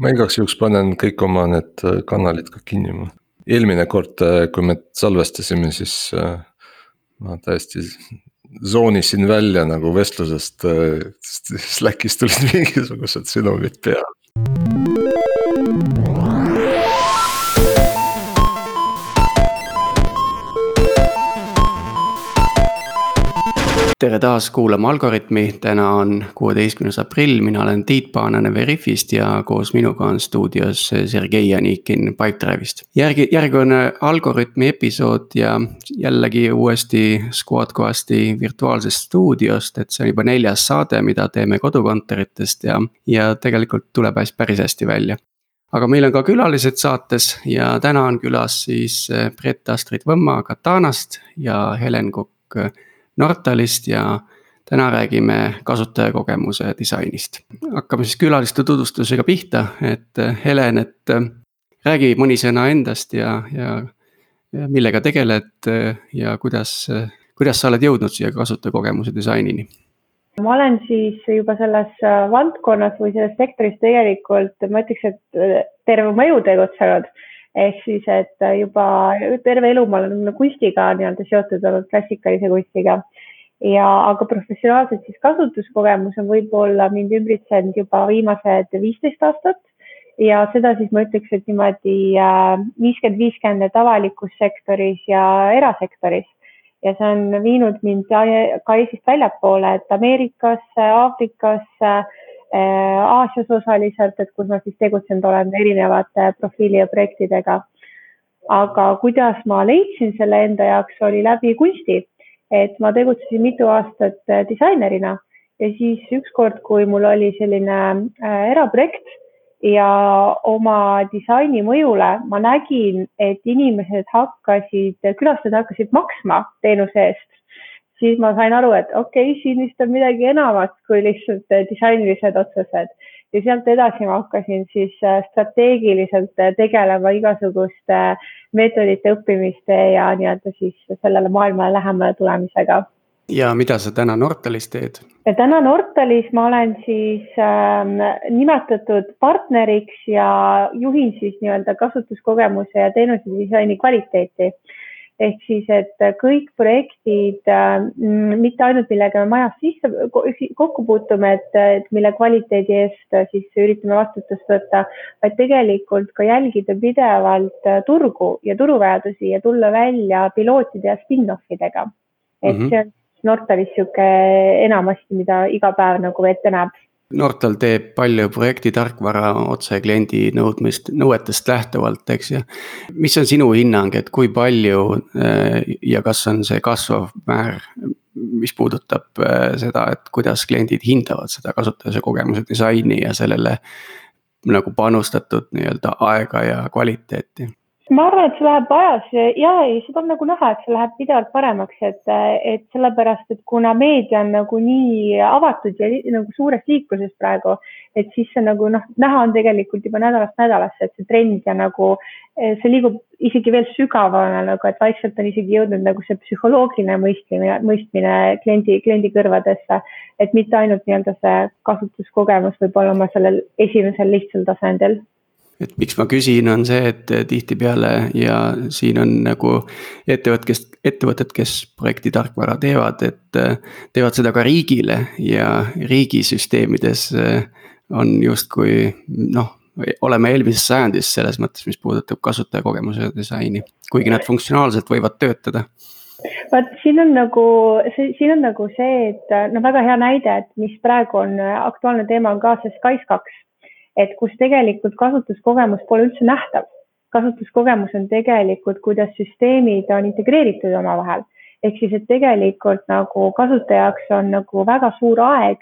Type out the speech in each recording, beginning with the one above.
ma igaks juhuks panen kõik oma need äh, kanalid ka kinni. eelmine kord, äh, kui me salvestasime, siis äh, ma täiesti zoonisin välja nagu vestlusest, Slackis tulid mingisugused sõnumid peale. Tere taas kuulama Algorütmi, täna on kuueteistkümnes aprill, mina olen Tiit Paananen Veriffist ja koos minuga on stuudios Sergei Anikin Pipedrive'ist. järgi, järgmine Algorütmi episood ja jällegi uuesti Squadcasti virtuaalsest stuudiost, et see on juba neljas saade, mida teeme kodukontoritest ja, ja tegelikult tuleb hästi, päris hästi välja. Aga meil on ka külalised saates ja täna on külas siis Brett Astrid Võmma Katanast ja Helen Kokk Nortalist ja täna räägime kasutajakogemuse disainist. hakkame siis külaliste tutvustusega pihta, et eh, Helen, et eh, räägi mõni sõna endast ja, ja, ja millega tegeled eh, ja kuidas, kuidas sa oled jõudnud siia kasutajakogemuse disainini? ma olen siis juba selles valdkonnas või selles sektoris tegelikult, ma ütleks, et terve oma elu tegutsenud ehk siis, et juba terve elu ma olen kunstiga nii-öelda seotud olnud, klassikalise kunstiga. ja, aga professionaalselt siis kasutuskogemus on võib-olla mind ümbritsenud juba viimased viisteist aastat ja seda siis ma ütleks, et niimoodi äh, viiskümmend, viiskümmend, et avalikus sektoris ja erasektoris ja see on viinud mind ka Eestist väljapoole, et Ameerikasse, Aafrikasse Äh, Aasias osaliselt, et kus ma siis tegutsenud olen erinevate profiili ja projektidega. aga kuidas ma leidsin selle enda jaoks, oli läbi kunsti, et ma tegutsesin mitu aastat äh, disainerina ja siis ükskord, kui mul oli selline äh, eraprojekt ja oma disaini mõjule ma nägin, et inimesed hakkasid, külastajad hakkasid maksma teenuse eest siis ma sain aru, et okei okay,, siin vist on midagi enamat kui lihtsalt eh, disainilised otsused ja sealt edasi ma hakkasin siis eh, strateegiliselt eh, tegelema igasuguste meetodite õppimiste ja nii-öelda siis sellele maailmale lähemale tulemisega. ja mida sa täna Nortalis teed? täna Nortalis ma olen siis äh, nimetatud partneriks ja juhin siis nii-öelda kasutuskogemuse ja teenusedisaini kvaliteeti ehk siis, et kõik projektid äh,, mitte ainult millega me majas sisse kokku puutume, et, et mille kvaliteedi eest äh, siis üritame vastutust võtta, vaid tegelikult ka jälgida pidevalt äh, turgu ja turuvajadusi ja tulla välja pilootide ja spin-off idega. et mm -hmm. see on Nortalis niisugune enamasti, mida iga päev nagu ette näeb Nortal teeb palju projektitarkvara otse kliendi nõudmist, nõuetest lähtuvalt, eks ju. mis on sinu hinnang, et kui palju äh, ja kas on see kasvav määr, mis puudutab äh, seda, et kuidas kliendid hindavad seda kasutaja kogemuse disaini ja sellele nagu panustatud nii-öelda aega ja kvaliteeti ma arvan, et see läheb ajas ja ei, seda on nagu näha, et see läheb pidevalt paremaks, et, et sellepärast, et kuna meedia on nagu nii avatud ja nagu suures liikluses praegu, et siis see nagu noh, näha on tegelikult juba nädalast nädalasse, et see trend ja nagu see liigub isegi veel sügavamale nagu, et vaikselt on isegi jõudnud nagu see psühholoogiline mõistmine, mõistmine kliendi, kliendi kõrvadesse. et mitte ainult nii-öelda see kasutuskogemus võib olla oma sellel esimesel lihtsal tasandil et miks ma küsin, on see, et tihtipeale ja siin on nagu ettevõtted, kes, ettevõtted, kes projekti tarkvara teevad, et teevad seda ka riigile ja riigisüsteemides on justkui noh, oleme eelmises sajandis selles mõttes, mis puudutab kasutajakogemuse disaini, kuigi nad funktsionaalselt võivad töötada. Vaat siin on nagu, siin on nagu see, et no väga hea näide, et mis praegu on aktuaalne teema, on ka see SKAIS kaks et kus tegelikult kasutuskogemus pole üldse nähtav. kasutuskogemus on tegelikult, kuidas süsteemid on integreeritud omavahel. ehk siis, et tegelikult nagu kasutaja jaoks on nagu väga suur aeg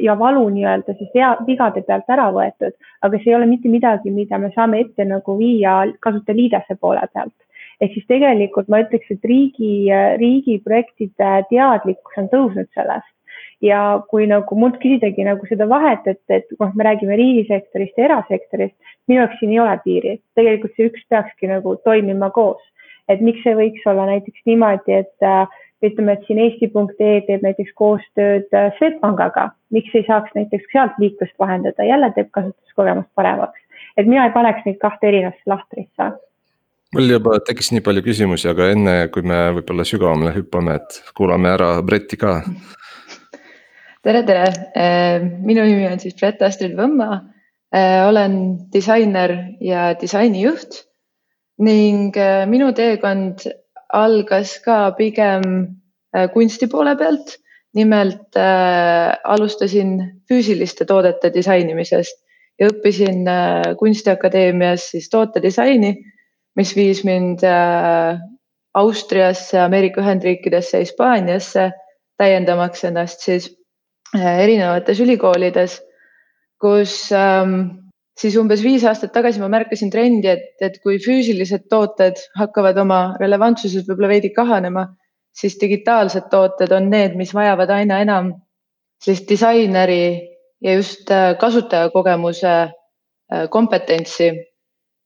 ja valu nii-öelda siis vea, vigade pealt ära võetud, aga see ei ole mitte midagi, mida me saame ette nagu viia kasutajaliidese poole pealt. ehk siis tegelikult ma ütleks, et riigi, riigiprojektide teadlikkus on tõusnud sellest ja kui nagu mult küsidagi nagu seda vahet, et, et noh, me räägime riigisektorist ja erasektorist, minu jaoks siin ei ole piiri, tegelikult see üks peakski nagu toimima koos. et miks ei võiks olla näiteks niimoodi, et äh, ütleme, et siin Eesti.ee teeb näiteks koostööd äh, Swedbankaga, miks ei saaks näiteks sealt liiklust vahendada, jälle teeb kasutuskogemust paremaks. Et mina ei paneks neid kahte erinevasse lahtrisse. Mul juba tekkis nii palju küsimusi, aga enne kui me võib-olla sügavamale hüppame, et kuulame ära Bretti ka. Tere, tere, äh, minu nimi on siis Brett Astrid Võmma. Äh, olen disainer ja disainijuht ning äh, minu teekond algas ka pigem kunsti poole pealt. nimelt alustasin füüsiliste toodete disainimisest ja õppisin Kunstiakadeemias siis tootedisaini mis viis mind Austriasse, Ameerika Ühendriikidesse, Hispaaniasse, täiendamaks ennast siis erinevates ülikoolides, kus ähm, siis umbes viis aastat tagasi ma märkasin trendi, et, et kui füüsilised tooted hakkavad oma relevantsuses võib-olla veidi kahanema, siis digitaalsed tooted on need, mis vajavad aina enam sellist disaineri ja just äh, kasutajakogemuse kompetentsi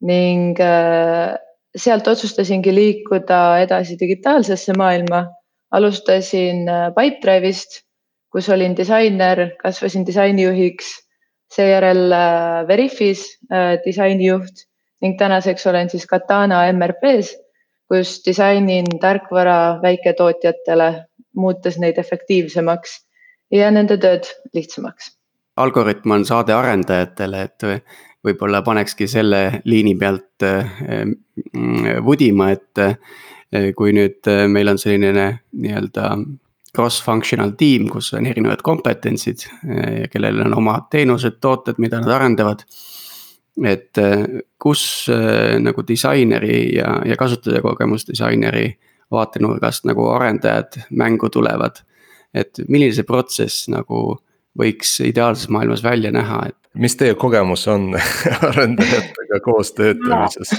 ning äh, sealt otsustasingi liikuda edasi digitaalsesse maailma. alustasin äh, Pipedrive'ist, kus olin disainer, kasvasin disainijuhiks, seejärel äh, Veriffis disainijuht ning tänaseks olen siis Katana MRP-s, kus disainin tarkvara väiketootjatele, muutes neid efektiivsemaks ja nende tööd lihtsamaks. Algorütm on saade arendajatele, et võib-olla panekski selle liini pealt vudima, et kui nüüd meil on selline nii-öelda cross-functional tiim, kus on erinevad kompetentsid, eh, kellel on omad teenused, tooted, mida nad arendavad. et kus nagu disaineri ja, ja kasutajakogemusdisaineri vaatenurgast nagu arendajad mängu tulevad. et milline see protsess nagu võiks ideaalses maailmas välja näha, et mis teie kogemus on arendajatega koos töötamises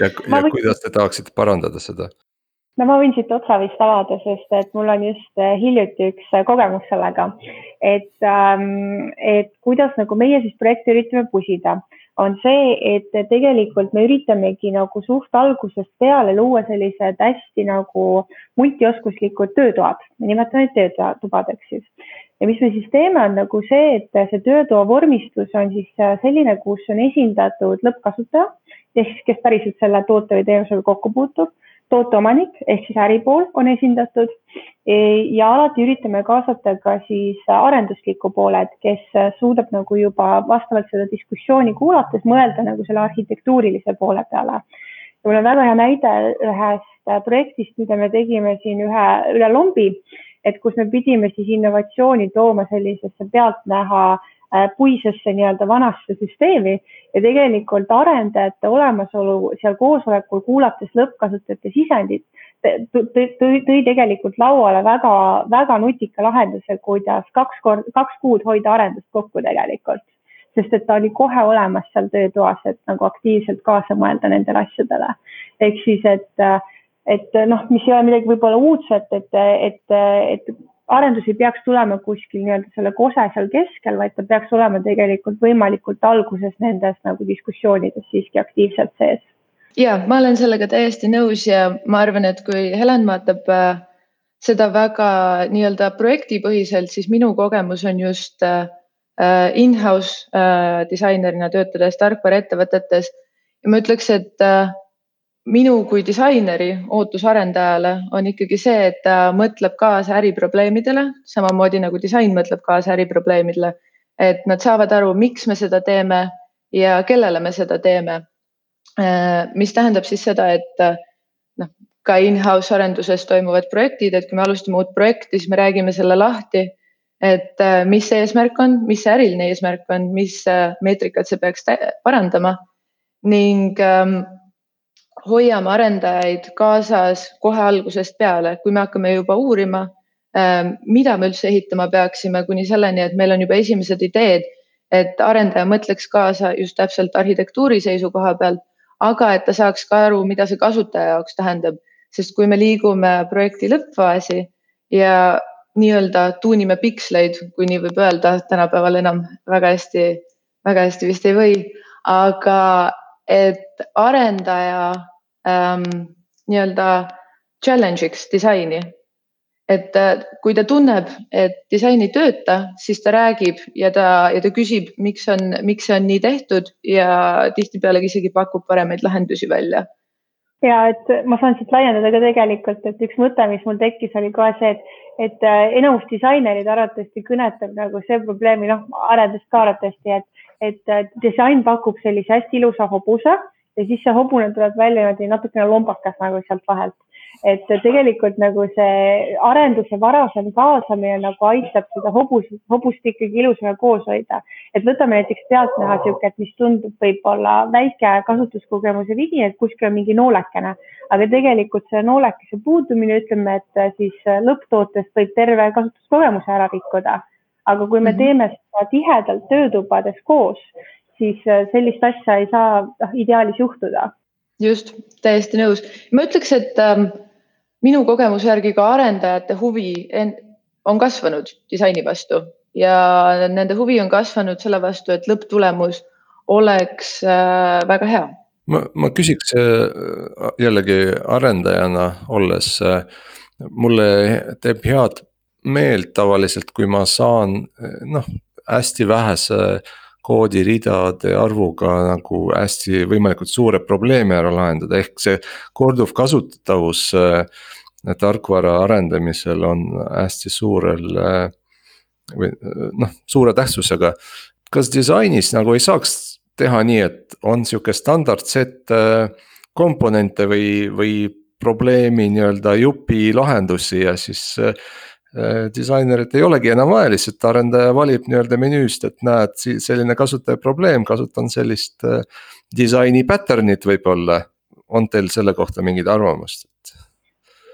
ja, ja kuidas te tahaksite parandada seda? No ma võin siit otsa vist avada, sest et mul on just eh, hiljuti üks eh, kogemus sellega, et, ähm, et kuidas nagu meie siis projekti üritame pusida, on see, et tegelikult me üritamegi nagu suht algusest peale luua sellised hästi nagu multioskuslikud töötoad, nimetame neid töötubadeks siis. Ja mis me siis teeme, on nagu see, et see töötoa vormistus on siis äh, selline, kus on esindatud lõppkasutaja ehk siis, kes päriselt selle toote või teenusega kokku puutub, tooteomanik ehk siis äripool on esindatud e, ja alati üritame kaasata ka siis arendusliku poole, et kes suudab nagu juba vastavalt seda diskussiooni kuulates mõelda nagu selle arhitektuurilise poole peale. ja mul on väga hea näide ühest projektist, mida me tegime siin ühe üle lombi et kus me pidime siis innovatsiooni tooma sellisesse pealtnäha äh, puisesse nii-öelda vanasse süsteemi ja tegelikult arendajate olemasolu seal koosolekul, kuulates lõppkasutajate sisendit, tõi tegelikult lauale väga-väga nutika lahenduse, kuidas kaks korda, kaks kuud hoida arendust kokku tegelikult. sest et ta oli kohe olemas seal töötoas, et nagu aktiivselt kaasa mõelda nendele asjadele. ehk siis, et äh, et noh, mis ei ole midagi võib-olla uudset, et, et, et arendus ei peaks tulema kuskil nii-öelda selle kose seal keskel, vaid ta peaks olema tegelikult võimalikult alguses nendes nagu diskussioonides siiski aktiivselt sees. ja ma olen sellega täiesti nõus ja ma arvan, et kui Helen vaatab äh, seda väga nii-öelda projektipõhiselt, siis minu kogemus on just äh, in-house äh, disainerina töötades tarkvaraettevõtetes ja ma ütleks, et minu kui disaineri ootus arendajale on ikkagi see, et ta mõtleb kaasa äriprobleemidele, samamoodi nagu disain mõtleb kaasa äriprobleemidele. et nad saavad aru, miks me seda teeme ja kellele me seda teeme. Äh, mis tähendab siis seda, et äh, noh, ka in-house arenduses toimuvad projektid, et kui me alustame uut projekti, siis me räägime selle lahti. et äh, mis see eesmärk on, mis see äriline eesmärk on, mis meetrikat see peaks parandama ning ähm, hoiame arendajaid kaasas kohe algusest peale, kui me hakkame juba uurima, ähm, mida me üldse ehitama peaksime, kuni selleni, et meil on juba esimesed ideed, et arendaja mõtleks kaasa just täpselt arhitektuuri seisukoha pealt, aga et ta saaks ka aru, mida see kasutaja jaoks tähendab, sest kui me liigume projekti lõppfaasi ja nii-öelda tuunime piksleid, kui nii võib öelda, tänapäeval enam väga hästi, väga hästi vist ei või, aga et arendaja ähm, nii-öelda challenge'iks disaini. et äh, kui ta tunneb, et disain ei tööta, siis ta räägib ja ta, ja ta küsib, miks on, miks see on nii tehtud ja tihtipeale isegi pakub paremaid lahendusi välja. ja et ma saan siit laiendada ka tegelikult, et üks mõte, mis mul tekkis, oli kohe see, et, et äh, enamus disainerid arvatavasti kõnetab nagu see probleemi, noh, arendust ka arvatavasti, et, et äh, disain pakub sellise hästi ilusa hobuse ja siis see hobune tuleb välja niimoodi natukene lombakas nagu sealt vahelt et tegelikult nagu see arenduse varasem kaasamine nagu aitab seda hobust, hobust ikkagi ilusana koos hoida. et võtame näiteks pealtnäha sihuke, et mis tundub võib-olla väike kasutuskogemuse vigi, et kuskil on mingi noolekene, aga tegelikult selle noolekese puudumine, ütleme, et siis lõpptootest võib terve kasutuskogemuse ära rikkuda. aga kui me -hmm. teeme seda tihedalt töötubades koos, siis sellist asja ei saa noh, ideaalis juhtuda just, täiesti nõus. ma ütleks, et ähm, minu kogemuse järgi ka arendajate huvi on kasvanud disaini vastu ja nende huvi on kasvanud selle vastu, et lõpptulemus oleks äh, väga hea. ma, ma küsiks äh, jällegi arendajana olles, äh, mulle teeb head meelt tavaliselt, kui ma saan noh, hästi vähese koodiridade arvuga nagu hästi võimalikult suure probleemi ära lahendada, ehk see korduvkasutatavus äh, tarkvara arendamisel on hästi suurel äh, või noh, suure tähtsusega. kas disainis nagu ei saaks teha nii, et on sihuke standardset komponente või, või probleemi nii-öelda jupi lahendusi ja siis disainerit ei olegi enam vaja, lihtsalt arendaja valib nii-öelda menüüst, et näed, selline kasutaja probleem, kasutan sellist disaini pattern'it võib-olla. on teil selle kohta mingit arvamust?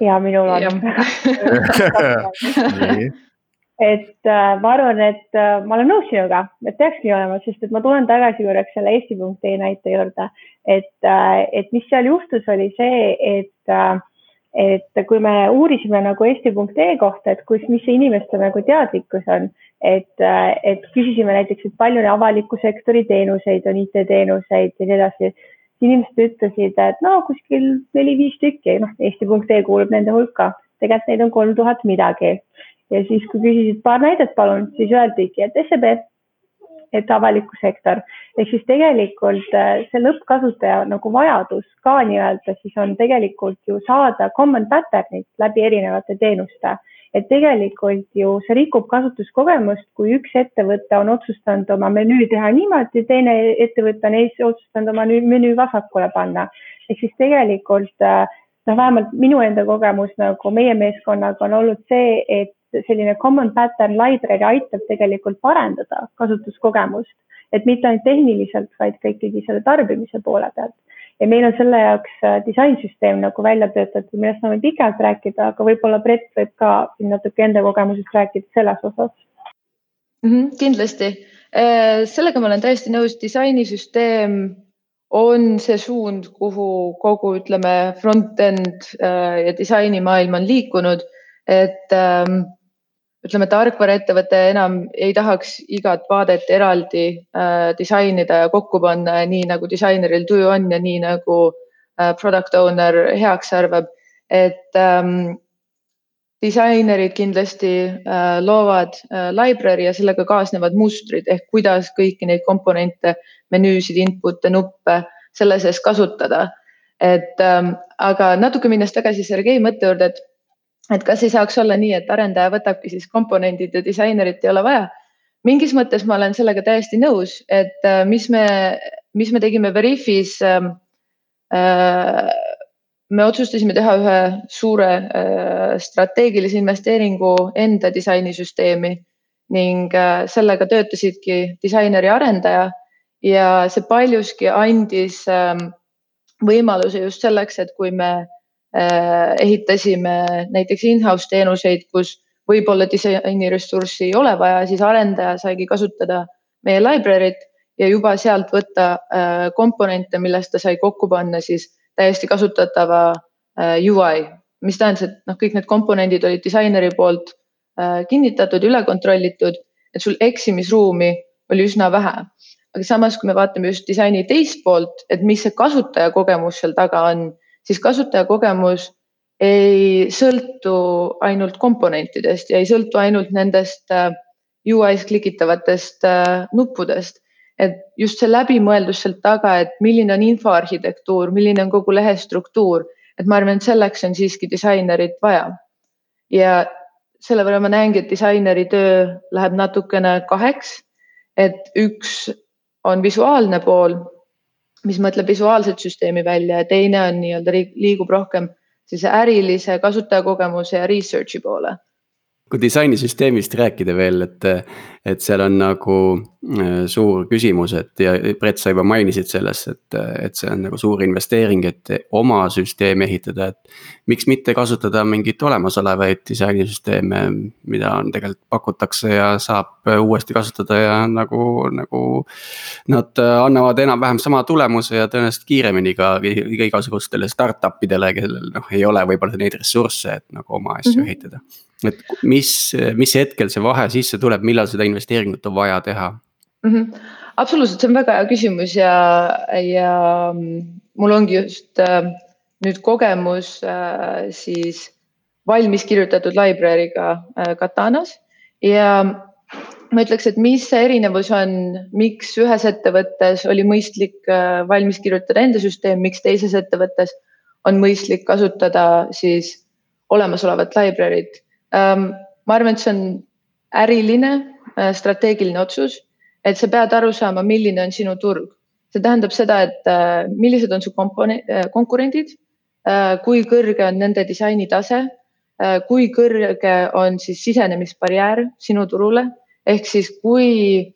ja minul on et äh, ma arvan, et äh, ma olen nõus sinuga, et peakski olema, sest et ma tulen tagasi korraks selle eesti.ee näite juurde, et äh,, et mis seal juhtus, oli see, et äh, et kui me uurisime nagu eesti.ee kohta, et kus, mis see inimeste nagu teadlikkus on, et, et küsisime näiteks, et palju avaliku sektori teenuseid on, IT-teenuseid ja nii edasi inimesed ütlesid, et no kuskil neli-viis tükki, noh, Eesti.ee kuulub nende hulka, tegelikult neid on kolm tuhat midagi. ja siis, kui küsisid paar näidet, palun, siis öeldigi, et SEB, et avaliku sektor ehk siis tegelikult äh, see lõppkasutaja nagu vajadus ka nii-öelda siis on tegelikult ju saada common pattern'id läbi erinevate teenuste et tegelikult ju see rikub kasutuskogemust, kui üks ettevõte on otsustanud oma menüü teha niimoodi, teine ettevõte on otsustanud oma menüü vasakule panna. ehk siis tegelikult äh, noh, vähemalt minu enda kogemus nagu meie meeskonnaga on olnud see, et selline common pattern library aitab tegelikult parendada kasutuskogemust, et mitte ainult tehniliselt, vaid ka ikkagi selle tarbimise poole pealt. Ja meil on selle jaoks äh, disainsüsteem nagu välja töötatud, millest võin pikalt rääkida, aga võib-olla Brett võib ka siin natuke enda kogemusest rääkida selles osas. Mm. -hmm, kindlasti, äh, sellega ma olen täiesti nõus, disainisüsteem on see suund, kuhu kogu, ütleme, front-end äh, ja disainimaailm on liikunud, et ähm, ütleme, tarkvaraettevõte enam ei tahaks igat vaadet eraldi äh, disainida ja kokku panna nii nagu disaineril tuju on ja nii nagu äh, product owner heaks arvab. et ähm, disainerid kindlasti äh, loovad äh, library ja sellega kaasnevad mustrid ehk kuidas kõiki neid komponente, menüüsid, input'e, nuppe selle sees kasutada. et ähm, aga natuke minnes tagasi Sergei mõtte juurde, et et kas ei saaks olla nii, et arendaja võtabki siis komponendid ja disainerit ei ole vaja. mingis mõttes ma olen sellega täiesti nõus, et äh, mis me, mis me tegime Veriffis ähm, äh,. me otsustasime teha ühe suure äh, strateegilise investeeringu enda disainisüsteemi ning äh, sellega töötasidki disainer ja arendaja ja see paljuski andis äh, võimaluse just selleks, et kui me Äh, ehitasime näiteks in-house teenuseid, kus võib-olla disainiressurssi ei ole vaja, siis arendaja saigi kasutada meie library't ja juba sealt võtta äh, komponente, millest ta sai kokku panna siis täiesti kasutatava äh, UI, mis tähendas, et noh, kõik need komponendid olid disaineri poolt kinnitatud, üle kontrollitud, et sul eksimisruumi oli üsna vähe. aga samas, kui me vaatame just disaini teist poolt, et mis see kasutajakogemus seal taga on siis kasutajakogemus ei sõltu ainult komponentidest ja ei sõltu ainult nendest äh, UI-s klikitavatest äh, nuppudest. et just see läbimõeldus sealt taga, et milline on infoarhitektuur, milline on kogu lehe struktuur, et ma arvan, et selleks on siiski disainerit vaja. ja selle võrra ma näengi, et disaineri töö läheb natukene kaheks, et üks on visuaalne pool, mis mõtleb visuaalset süsteemi välja ja teine on nii-öelda liigub rohkem siis ärilise kasutajakogemuse ja research'i poole kui disainisüsteemist rääkida veel, et, et seal on nagu äh, suur küsimus, et ja Brett, sa juba mainisid sellest, et, et see on nagu suur investeering, et oma süsteemi ehitada, et. miks mitte kasutada mingeid olemasolevaid disainisüsteeme, mida on tegelikult pakutakse ja saab uuesti kasutada ja nagu, nagu. Nad annavad enam-vähem sama tulemuse ja tõenäoliselt kiiremini ka igasugustele startup idele, kellel noh, ei ole võib-olla neid ressursse, et nagu oma asju mm -hmm. ehitada et mis, mis hetkel see vahe sisse tuleb, millal seda investeeringut on vaja teha mm? -hmm. absoluutselt, see on väga hea küsimus ja, ja mul ongi just äh, nüüd kogemus äh, siis valmis kirjutatud library'ga äh, Katanas ja ma ütleks, et mis see erinevus on, miks ühes ettevõttes oli mõistlik äh, valmis kirjutada enda süsteem, miks teises ettevõttes on mõistlik kasutada siis olemasolevat library't ma arvan, et see on äriline, äh, strateegiline otsus, et sa pead aru saama, milline on sinu turg. see tähendab seda, et äh, millised on su kompone-, äh, konkurendid, kui kõrge on nende disaini tase, kui kõrge on siis sisenemisbarjäär sinu turule, ehk siis kui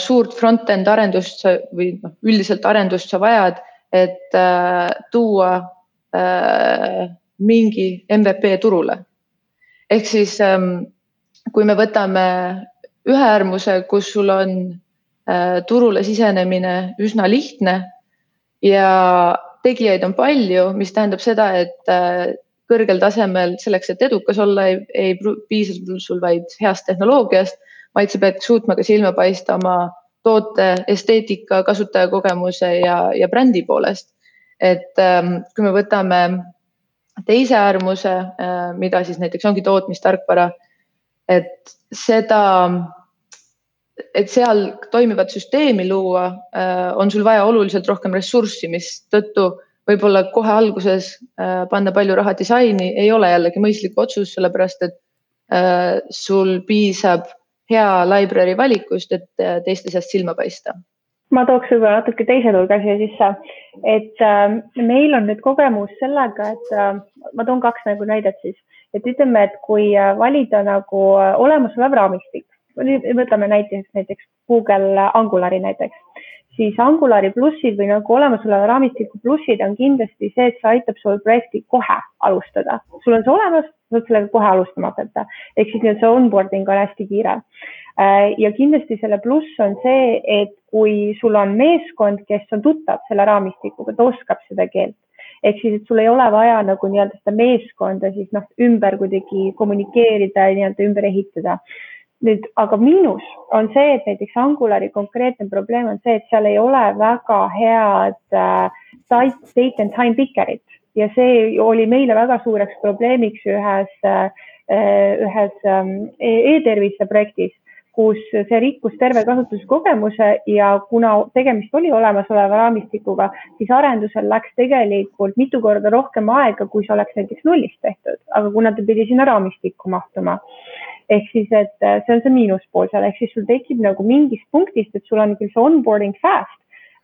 suurt front-end arendust või noh, üldiselt arendust sa vajad, et tuua mingi MVP turule ehk siis ähm, kui me võtame ühe äärmuse, kus sul on äh, turule sisenemine üsna lihtne ja tegijaid on palju, mis tähendab seda, et äh, kõrgel tasemel selleks, et edukas olla, ei, ei piisa sul vaid heast tehnoloogiast, vaid sa pead suutma ka silma paista oma toote esteetika, kasutajakogemuse ja, ja brändi poolest. et ähm, kui me võtame teise äärmuse, äh, mida siis näiteks ongi tootmistarkvara. et seda, et seal toimivat süsteemi luua, äh, on sul vaja oluliselt rohkem ressurssi, mistõttu võib-olla kohe alguses äh, panna palju raha disaini ei ole jällegi mõistlik otsus, sellepärast et sul piisab hea library valikust, et teiste seast silma paista ma tooks võib-olla natuke teise nurga siia sisse, et äh, meil on nüüd kogemus sellega, et äh, ma toon kaks nagu näidet siis, et ütleme, et kui äh, valida nagu äh, olemasolev raamistik, võtame näiteks, näiteks Google Angulari näiteks, siis Angulari plussid või nagu olemasoleva raamistiku plussid on kindlasti see, et see aitab sul projekti kohe alustada. sul on see olemas, sa saad sellega kohe alustama hakata, ehk siis nii-öelda see onboarding on hästi kiire. Äh, ja kindlasti selle pluss on see, et kui sul on meeskond, kes on tuttav selle raamistikuga, ta oskab seda keelt, ehk siis, et sul ei ole vaja nagu nii-öelda seda meeskonda siis noh, ümber kuidagi kommunikeerida ja nii-öelda ümber ehitada. nüüd, aga miinus on see, et näiteks Angulari konkreetne probleem on see, et seal ei ole väga head äh, date and time picker'it ja see oli meile väga suureks probleemiks ühes äh, ühes ähm, e-tervise projektis kus see rikkus terve kasutuskogemuse ja kuna tegemist oli olemasoleva raamistikuga, siis arendusel läks tegelikult mitu korda rohkem aega, kui see oleks näiteks nullist tehtud, aga kuna ta pidi sinna raamistikku mahtuma. ehk siis, et see on see miinuspool seal, ehk siis sul tekib nagu mingist punktist, et sul on küll see onboarding fast,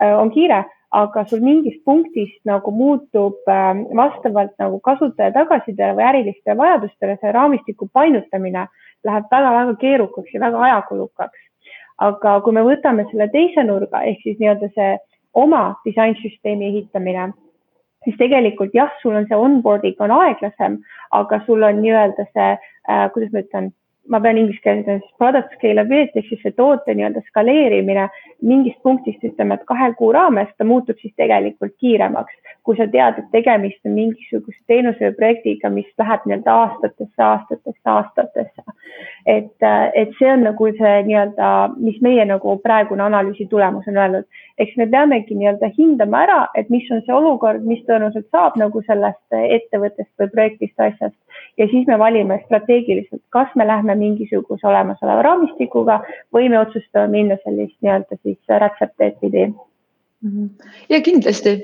äh, on kiire, aga sul mingist punktist nagu muutub äh, vastavalt nagu kasutaja tagasisidele või ärilistele vajadustele see raamistiku painutamine läheb väga-väga keerukaks ja väga ajakulukaks. aga kui me võtame selle teise nurga ehk siis nii-öelda see oma disainsüsteemi ehitamine, siis tegelikult jah, sul on see onboarding on aeglasem, aga sul on nii-öelda see äh,, kuidas ma ütlen ma pean inglise keeles ütlema siis product scalability ehk siis see toote nii-öelda skaleerimine mingist punktist ütleme, et kahe kuu raames ta muutub siis tegelikult kiiremaks. kui sa tead, et tegemist on mingisuguse teenuse või projektiga, mis läheb nii-öelda aastatesse, aastatesse, aastatesse. et, et see on nagu see nii-öelda, mis meie nagu praegune analüüsi tulemus on öelnud. eks me peamegi nii-öelda hindama ära, et mis on see olukord, mis tõenäoliselt saab nagu sellest ettevõttest või projektist asjast ja siis me valime strateegiliselt, kas me lähme mingisuguse olemasoleva raamistikuga või me otsustame minna sellist nii-öelda siis rätsepteed pidi. Mhm. ja kindlasti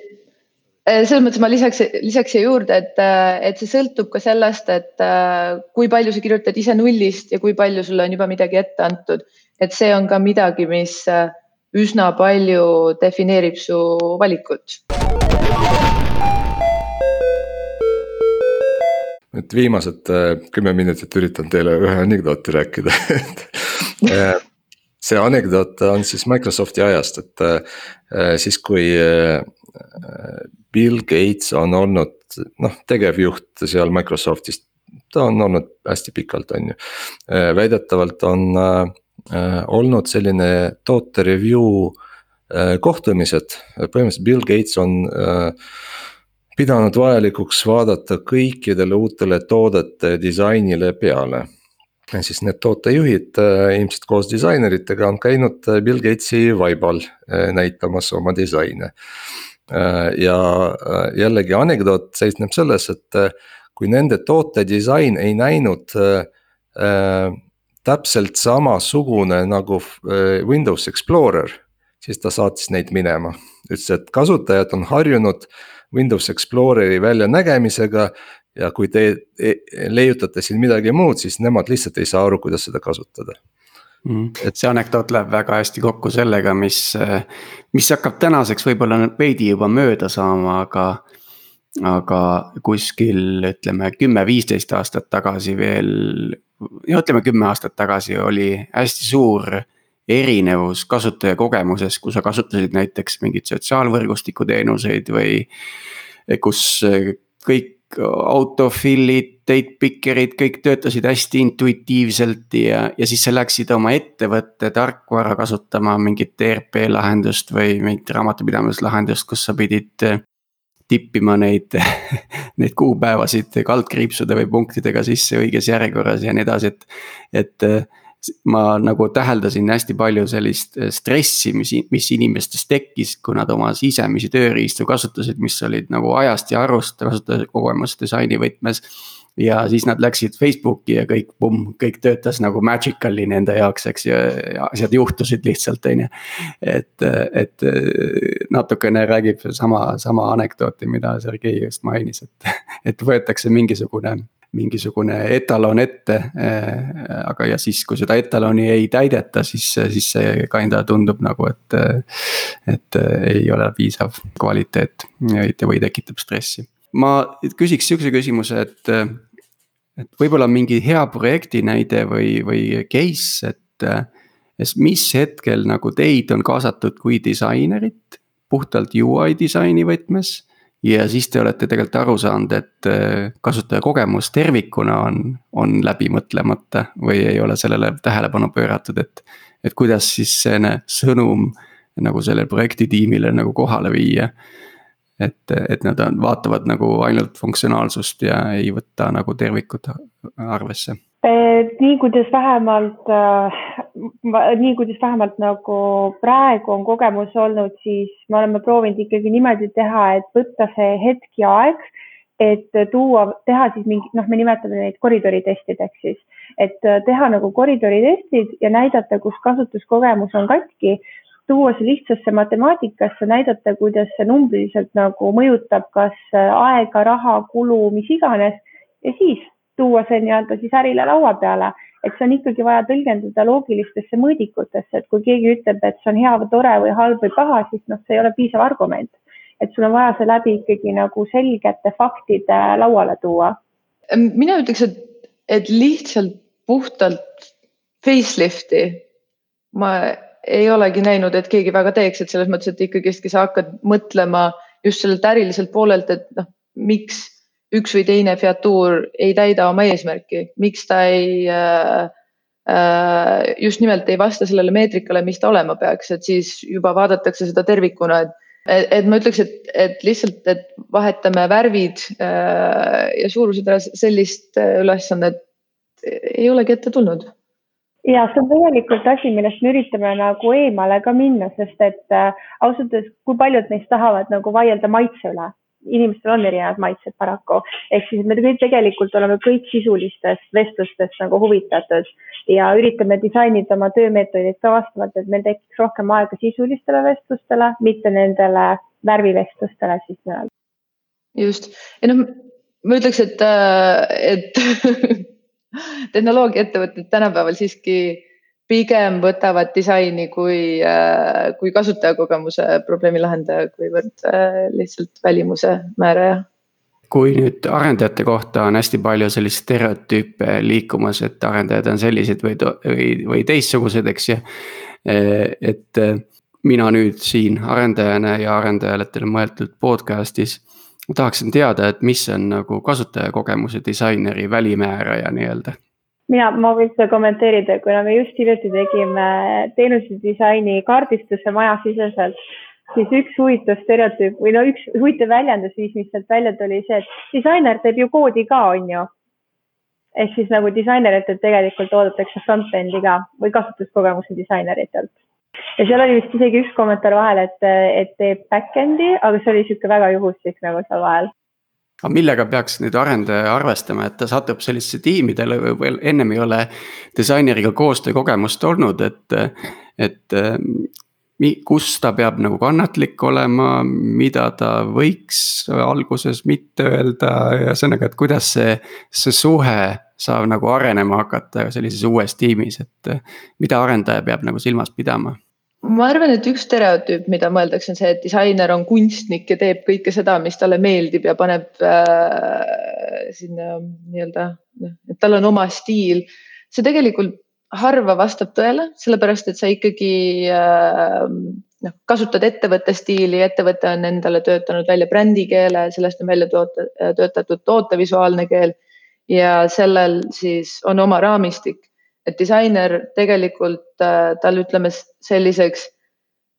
Äh, selles mõttes ma lisaks, lisaks siia juurde, et, äh, et see sõltub ka sellest, et äh, kui palju sa kirjutad ise nullist ja kui palju sulle on juba midagi ette antud. et see on ka midagi, mis üsna palju defineerib su valikut. Et viimased kümme minutit üritan teile ühe anekdooti rääkida see anekdoot on siis Microsofti ajast, et siis kui Bill Gates on olnud noh, tegevjuht seal Microsoftist, ta on olnud hästi pikalt, on ju. Äh, väidetavalt on äh, olnud selline toote review äh, kohtumised, põhimõtteliselt Bill Gates on äh, pidanud vajalikuks vaadata kõikidele uutele toodete disainile peale. siis need tootejuhid äh, ilmselt koos disaineritega on käinud äh, Bill Gatesi vaibal äh, näitamas oma disaine Äh, ja äh, jällegi anekdoot seisneb selles, et äh, kui nende toote disain ei näinud äh, täpselt samasugune nagu Windows Explorer, siis ta saatis neid minema. ütles, et kasutajad on harjunud Windows Exploreri väljanägemisega ja kui te e, leiutate siin midagi muud, siis nemad lihtsalt ei saa aru, kuidas seda kasutada Mm. et see anekdoot läheb väga hästi kokku sellega, mis, mis hakkab tänaseks võib-olla veidi juba mööda saama, aga. aga kuskil ütleme kümme-viisteist aastat tagasi veel, ja ütleme kümme aastat tagasi oli hästi suur erinevus kasutajakogemuses, kui sa kasutasid näiteks mingeid sotsiaalvõrgustiku teenuseid või kus kõik autofill'id, date picker'id, kõik töötasid hästi intuitiivselt ja, ja siis sa läksid oma ettevõtte tarkvara kasutama mingit ERP lahendust või mingit raamatupidamislahendust, kus sa pidid äh, tippima neid neid kuupäevasid kaldkriipsude või punktidega sisse õiges järjekorras ja nii edasi, et, et äh, ma nagu täheldasin hästi palju sellist äh, stressi, mis, mis inimestes tekkis, kui nad oma sisemisi tööriistu kasutasid, mis olid nagu ajast ja arust kasutaja kogemus disaini võtmes. ja siis nad läksid Facebooki ja kõik, pumm, kõik töötas nagu magically nende jaoks, eks ju, ja asjad juhtusid lihtsalt, on ju. et, et natukene räägib sama, sama anekdooti, mida Sergei just mainis, et, et võetakse mingisugune mingisugune etalon ette. Äh, aga, ja siis, kui seda etaloni ei täideta, siis, siis see kinda tundub nagu, et, et ei ole piisav kvaliteet või tekitab stressi. ma küsiks sihukese küsimuse, et, et võib-olla mingi hea projekti näide või, või case, et. mis hetkel nagu teid on kaasatud kui disainerit puhtalt UI disaini võtmes ja siis te olete tegelikult aru saanud, et äh, kasutajakogemus tervikuna on, on läbi mõtlemata või ei ole sellele tähelepanu pööratud, et. et kuidas siis see sõnum nagu sellele projektitiimile nagu kohale viia. et, et nad on, vaatavad nagu ainult funktsionaalsust ja ei võta nagu tervikut arvesse nii kuidas vähemalt, äh, nii kuidas vähemalt nagu praegu on kogemus olnud, siis me oleme proovinud ikkagi niimoodi teha, et võtta see hetk ja aeg, et tuua, teha siis mingi, noh, me nimetame neid koridoritestideks siis, et teha nagu koridoritestid ja näidata, kus kasutuskogemus on katki, tuua see lihtsasse matemaatikasse, näidata, kuidas see numbriliselt nagu mõjutab, kas aega, raha, kulu, mis iganes ja siis tuua see nii-öelda siis ärile laua peale, et see on ikkagi vaja tõlgendada loogilistesse mõõdikutesse, et kui keegi ütleb, et see on hea või tore või halb või paha, siis noh, see ei ole piisav argument. et sul on vaja see läbi ikkagi nagu selgete faktide lauale tuua. mina ütleks, et, et lihtsalt puhtalt facelift'i ma ei olegi näinud, et keegi väga teeks, et selles mõttes, et ikkagistki sa hakkad mõtlema just sellelt äriliselt poolelt, et noh, miks üks või teine featuur ei täida oma eesmärki, miks ta ei äh, äh, just nimelt ei vasta sellele meetrikale, mis ta olema peaks, et siis juba vaadatakse seda tervikuna, et et, et ma ütleks, et, et lihtsalt, et vahetame värvid äh, ja suurused ära sellist äh, ülesannet ei olegi ette tulnud ja see on tegelikult asi, millest me üritame nagu eemale ka minna, sest et äh, ausalt öeldes, kui paljud neist tahavad nagu vaielda maitse üle. Inimestel on erinevad maitsed paraku, ehk siis me kõik tegelikult oleme kõik sisulistest vestlustest nagu huvitatud ja üritame disainida oma töömeetodeid ka vastavalt, et meil tekiks rohkem aega sisulistele vestlustele, mitte nendele värvivestlustele siis nii-öelda. just, ja noh, ma ütleks, et, äh, et tehnoloogiaettevõtted tänapäeval siiski pigem võtavad disaini kui, äh, kui kasutajakogemuse probleemi lahendaja, kuivõrd äh, lihtsalt välimuse määraja kui nüüd arendajate kohta on hästi palju sellist stereotüüpe liikumas, et arendajad on sellised või, või, või teistsugused, eks ju. et mina nüüd siin arendajana ja arendajatele mõeldud podcast'is ma tahaksin teada, et mis on nagu kasutajakogemuse disaineri välimääraja nii-öelda? Mina, ma võin seda kommenteerida, kuna me just hiljuti tegime teenuse disaini kaardistuse majasiseselt, siis üks huvitav stereotüüp või no üks huvitav väljendusviis, mis sealt välja tuli, see, et disainer teeb ju koodi ka, on ju. ehk siis nagu disaineritelt tegelikult oodatakse front-end'i ka või kasutuskogemuse disaineritelt ja seal oli vist isegi üks kommentaar vahel, et, et teeb back-end'i, aga see oli niisugune väga juhuslik nagu seal vahel. Aga millega peaks nüüd arendaja arvestama, et ta satub sellisesse tiimidele või ennem ei ole disaineriga koostöökogemust olnud, et, et kus ta peab nagu kannatlik olema, mida ta võiks alguses mitte öelda, ühesõnaga, et kuidas see, see suhe saab nagu arenema hakata sellises uues tiimis, et mida arendaja peab nagu silmas pidama ma arvan, et üks stereotüüp, mida mõeldakse, on see, et disainer on kunstnik ja teeb kõike seda, mis talle meeldib ja paneb äh, sinna nii-öelda, noh, et tal on oma stiil. see tegelikult harva vastab tõele, sellepärast et sa ikkagi äh, noh, kasutad ettevõtte stiili, ettevõte on endale töötanud välja brändikeele, sellest on välja toote, töötatud tootevisuaalne keel ja sellel siis on oma raamistik et disainer tegelikult äh, tal ütleme selliseks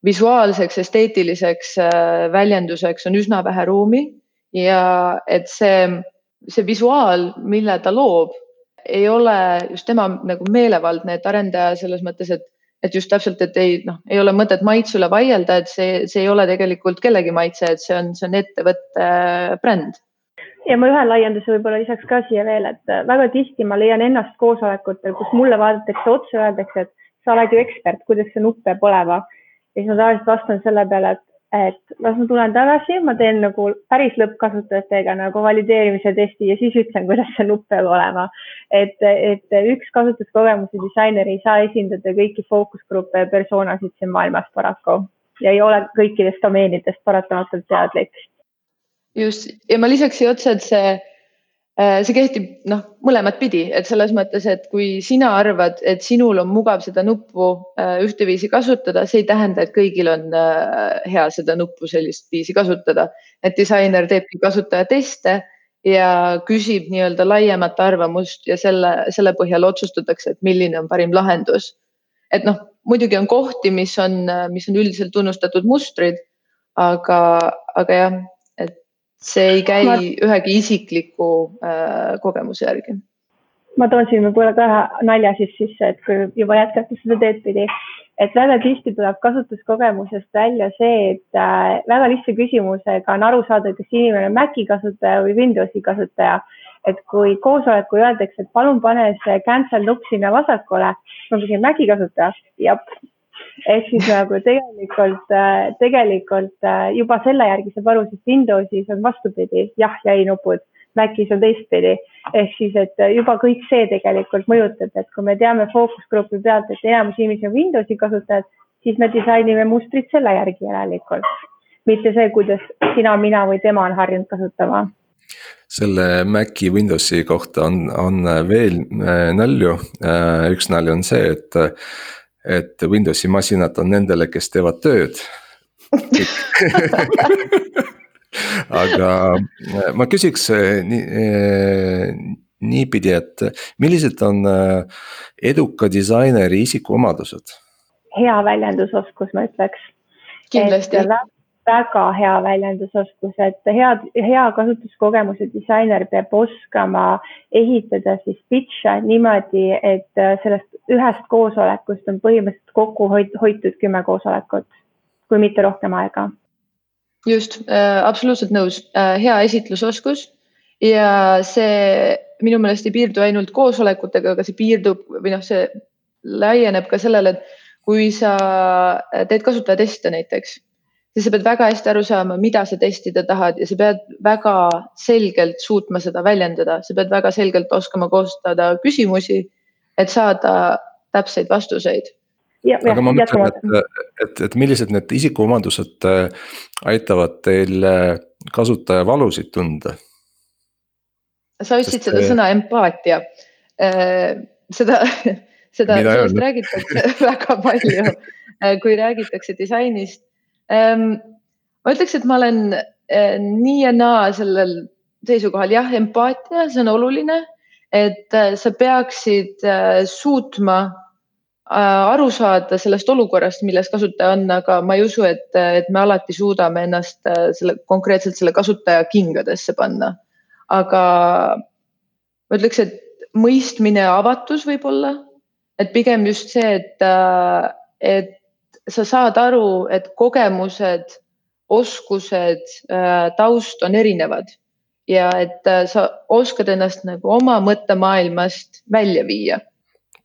visuaalseks, esteetiliseks äh, väljenduseks on üsna vähe ruumi ja et see, see visuaal, mille ta loob, ei ole just tema nagu meelevaldne, et arendaja selles mõttes, et, et just täpselt, et ei noh, ei ole mõtet maitse üle vaielda, et see, see ei ole tegelikult kellegi maitse, et see on, see on ettevõtte bränd ja ma ühe laienduse võib-olla lisaks ka siia veel, et äh, väga tihti ma leian ennast koosolekutel, kus mulle vaadatakse otsa, öeldakse, et sa oled ju ekspert, kuidas see nupp peab olema. ja siis ma tavaliselt vastan selle peale, et, et las ma tulen tagasi, ma teen nagu päris lõppkasutajatega nagu valideerimise testi ja siis ütlen, kuidas see nupp peab olema. et, et üks kasutuskogemuse disainer ei saa esindada kõiki fookusgruppe ja persoonasid siin maailmas paraku ja ei ole kõikidest domeenidest paratamatult teadlik just ja ma lisaks siia otsa, et see, äh, see kehtib noh, mõlemat pidi, et selles mõttes, et kui sina arvad, et sinul on mugav seda nuppu äh, ühteviisi kasutada, see ei tähenda, et kõigil on äh, hea seda nuppu sellist viisi kasutada. et disainer teebki kasutajateste ja küsib nii-öelda laiemat arvamust ja selle, selle põhjal otsustatakse, et milline on parim lahendus. et noh, muidugi on kohti, mis on, mis on üldiselt tunnustatud mustrid, aga, aga jah see ei käi ma... ühegi isikliku äh, kogemuse järgi. ma toon siin võib-olla ka nalja siis sisse, et kui juba jätkata seda teed pidi, et väga tihti tuleb kasutuskogemusest välja see, et äh, väga lihtsa küsimusega on aru saada, kas inimene on Maci kasutaja või Windowsi kasutaja. et kui koosolekul öeldakse, et palun pane see cancel nupp sinna vasakule, ma küsin Maci kasutaja, jah ehk siis nagu tegelikult, äh, tegelikult äh, juba selle järgi saab aru, sest Windowsis on vastupidi jah ja ei nupud, Macis on teistpidi. ehk siis, et juba kõik see tegelikult mõjutab, et kui me teame fookusgrupi pealt, et enamus inimesi on Windowsi kasutajad, siis me disainime mustrit selle järgi järelikult. mitte see, kuidas sina, mina või tema on harjunud kasutama selle Maci Windowsi kohta on, on veel äh, nalju, üks nali on see, et et Windowsi masinad on nendele, kes teevad tööd aga äh, ma küsiks äh, nii, äh, niipidi, et millised on eduka disaineri isikuomadused? hea väljendusoskus, ma ütleks. kindlasti. Väga hea väljendusoskus, et head, hea kasutuskogemuse disainer peab oskama ehitada siis pitch'e niimoodi, et sellest ühest koosolekust on põhimõtteliselt kokku hoitud kümme koosolekut, kui mitte rohkem aega. just äh,, absoluutselt nõus äh,, hea esitlusoskus ja see minu meelest ei piirdu ainult koosolekutega, aga see piirdub või noh, see laieneb ka sellele, et kui sa teed kasutajateste näiteks, siis sa pead väga hästi aru saama, mida sa testida tahad ja sa pead väga selgelt suutma seda väljendada, sa pead väga selgelt oskama koostada küsimusi, et saada täpseid vastuseid. aga ma mõtlen, et, et, et millised need isikuomadused äh, aitavad teil äh, kasutaja valusid tunda? sa ütlesid seda sõna empaatia. Äh, seda seda, sellest räägitakse väga palju, äh, kui räägitakse disainist. Ähm, ma ütleks, et ma olen äh, nii ja naa sellel seisukohal, jah, empaatia, see on oluline, et äh, sa peaksid suutma aru saada sellest olukorrast, milles kasutaja on, aga ma ei usu, et, et me alati suudame ennast selle konkreetselt selle kasutaja kingadesse panna. aga ma ütleks, et mõistmine ja avatus võib-olla et pigem just see, et, et sa saad aru, et kogemused, oskused, äh, taust on erinevad ja et äh, sa oskad ennast nagu oma mõttemaailmast välja viia.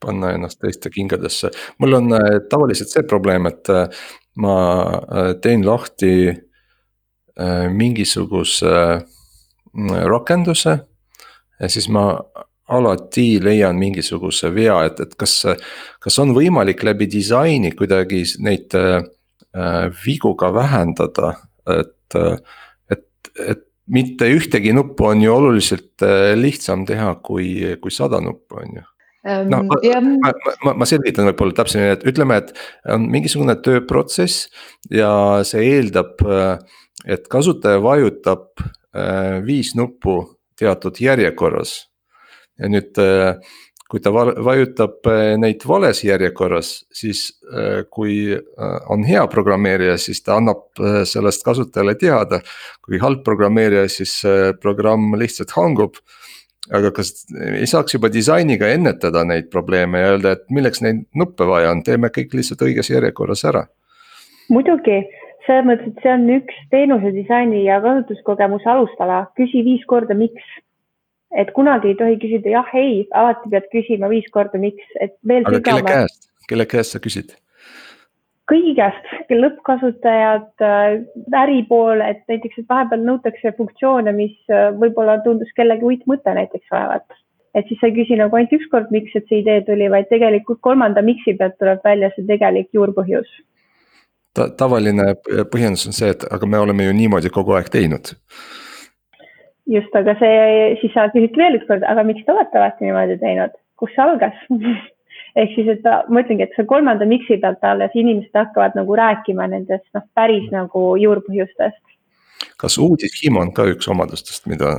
panna ennast teiste kingadesse, mul on tavaliselt see probleem, et ma teen lahti mingisuguse rakenduse ja siis ma alati leian mingisuguse vea, et, et kas, kas on võimalik läbi disaini kuidagi neid äh, vigu ka vähendada, et, et, et mitte ühtegi nuppu on ju oluliselt äh, lihtsam teha kui, kui sada nuppu, on ju. Noh, ma, ma, ma, ma selgitan võib-olla täpsemini, et ütleme, et on mingisugune tööprotsess ja see eeldab, äh, et kasutaja vajutab äh, viis nuppu teatud järjekorras ja nüüd, äh, kui ta vajutab äh, neid vales järjekorras, siis äh, kui on hea programmeerija, siis ta annab sellest kasutajale teada. kui halb programmeerija, siis programm lihtsalt hangub aga kas ei saaks juba disainiga ennetada neid probleeme ja öelda, et milleks neid nuppe vaja on, teeme kõik lihtsalt õiges järjekorras ära? muidugi, selles mõttes, et see on üks teenuse disaini ja kasutuskogemuse alustala, küsi viis korda, miks et kunagi ei tohi küsida jah, ei, alati pead küsima viis korda, miks, et veel. aga kelle käest, kelle käest sa küsid? kõigi käest, lõppkasutajad, äh, äripool, et näiteks, et vahepeal nõutakse funktsioone, mis äh, võib-olla tundus kellegi uitmõte näiteks olevat. et siis sa ei küsi nagu ainult ükskord, miks, et see idee tuli, vaid tegelikult kolmanda miks'i pealt tuleb välja see tegelik juurpõhjus Ta. tavaline põhjendus on see, et aga me oleme ju niimoodi kogu aeg teinud just, aga see, siis sa küsid veel ükskord, aga miks te olete alati niimoodi teinud, kus see algas? Ehk siis, et ma ütlengi, et see kolmanda miksi pealt alles inimesed hakkavad nagu rääkima nendest noh, päris nagu juurpõhjustest. kas uudishimu on ka üks omadustest, mida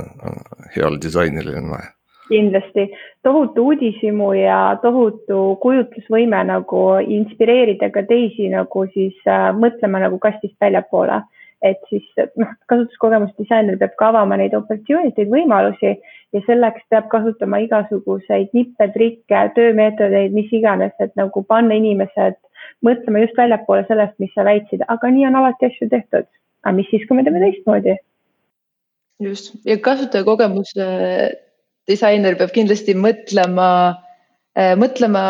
heal disainil on vaja? kindlasti, tohutu uudishimu ja tohutu kujutlusvõime nagu inspireerida ka teisi nagu siis äh, mõtlema nagu kastist väljapoole et siis noh, kasutuskogemuse disainer peab ka avama neid opportunity võimalusi ja selleks peab kasutama igasuguseid nippe, trikke, töömeetodeid, mis iganes, et nagu panna inimesed mõtlema just väljapoole sellest, mis sa väitsid, aga nii on alati asju tehtud. aga mis siis, kui me teeme teistmoodi? just ja kasutajakogemuse disainer peab kindlasti mõtlema, äh, mõtlema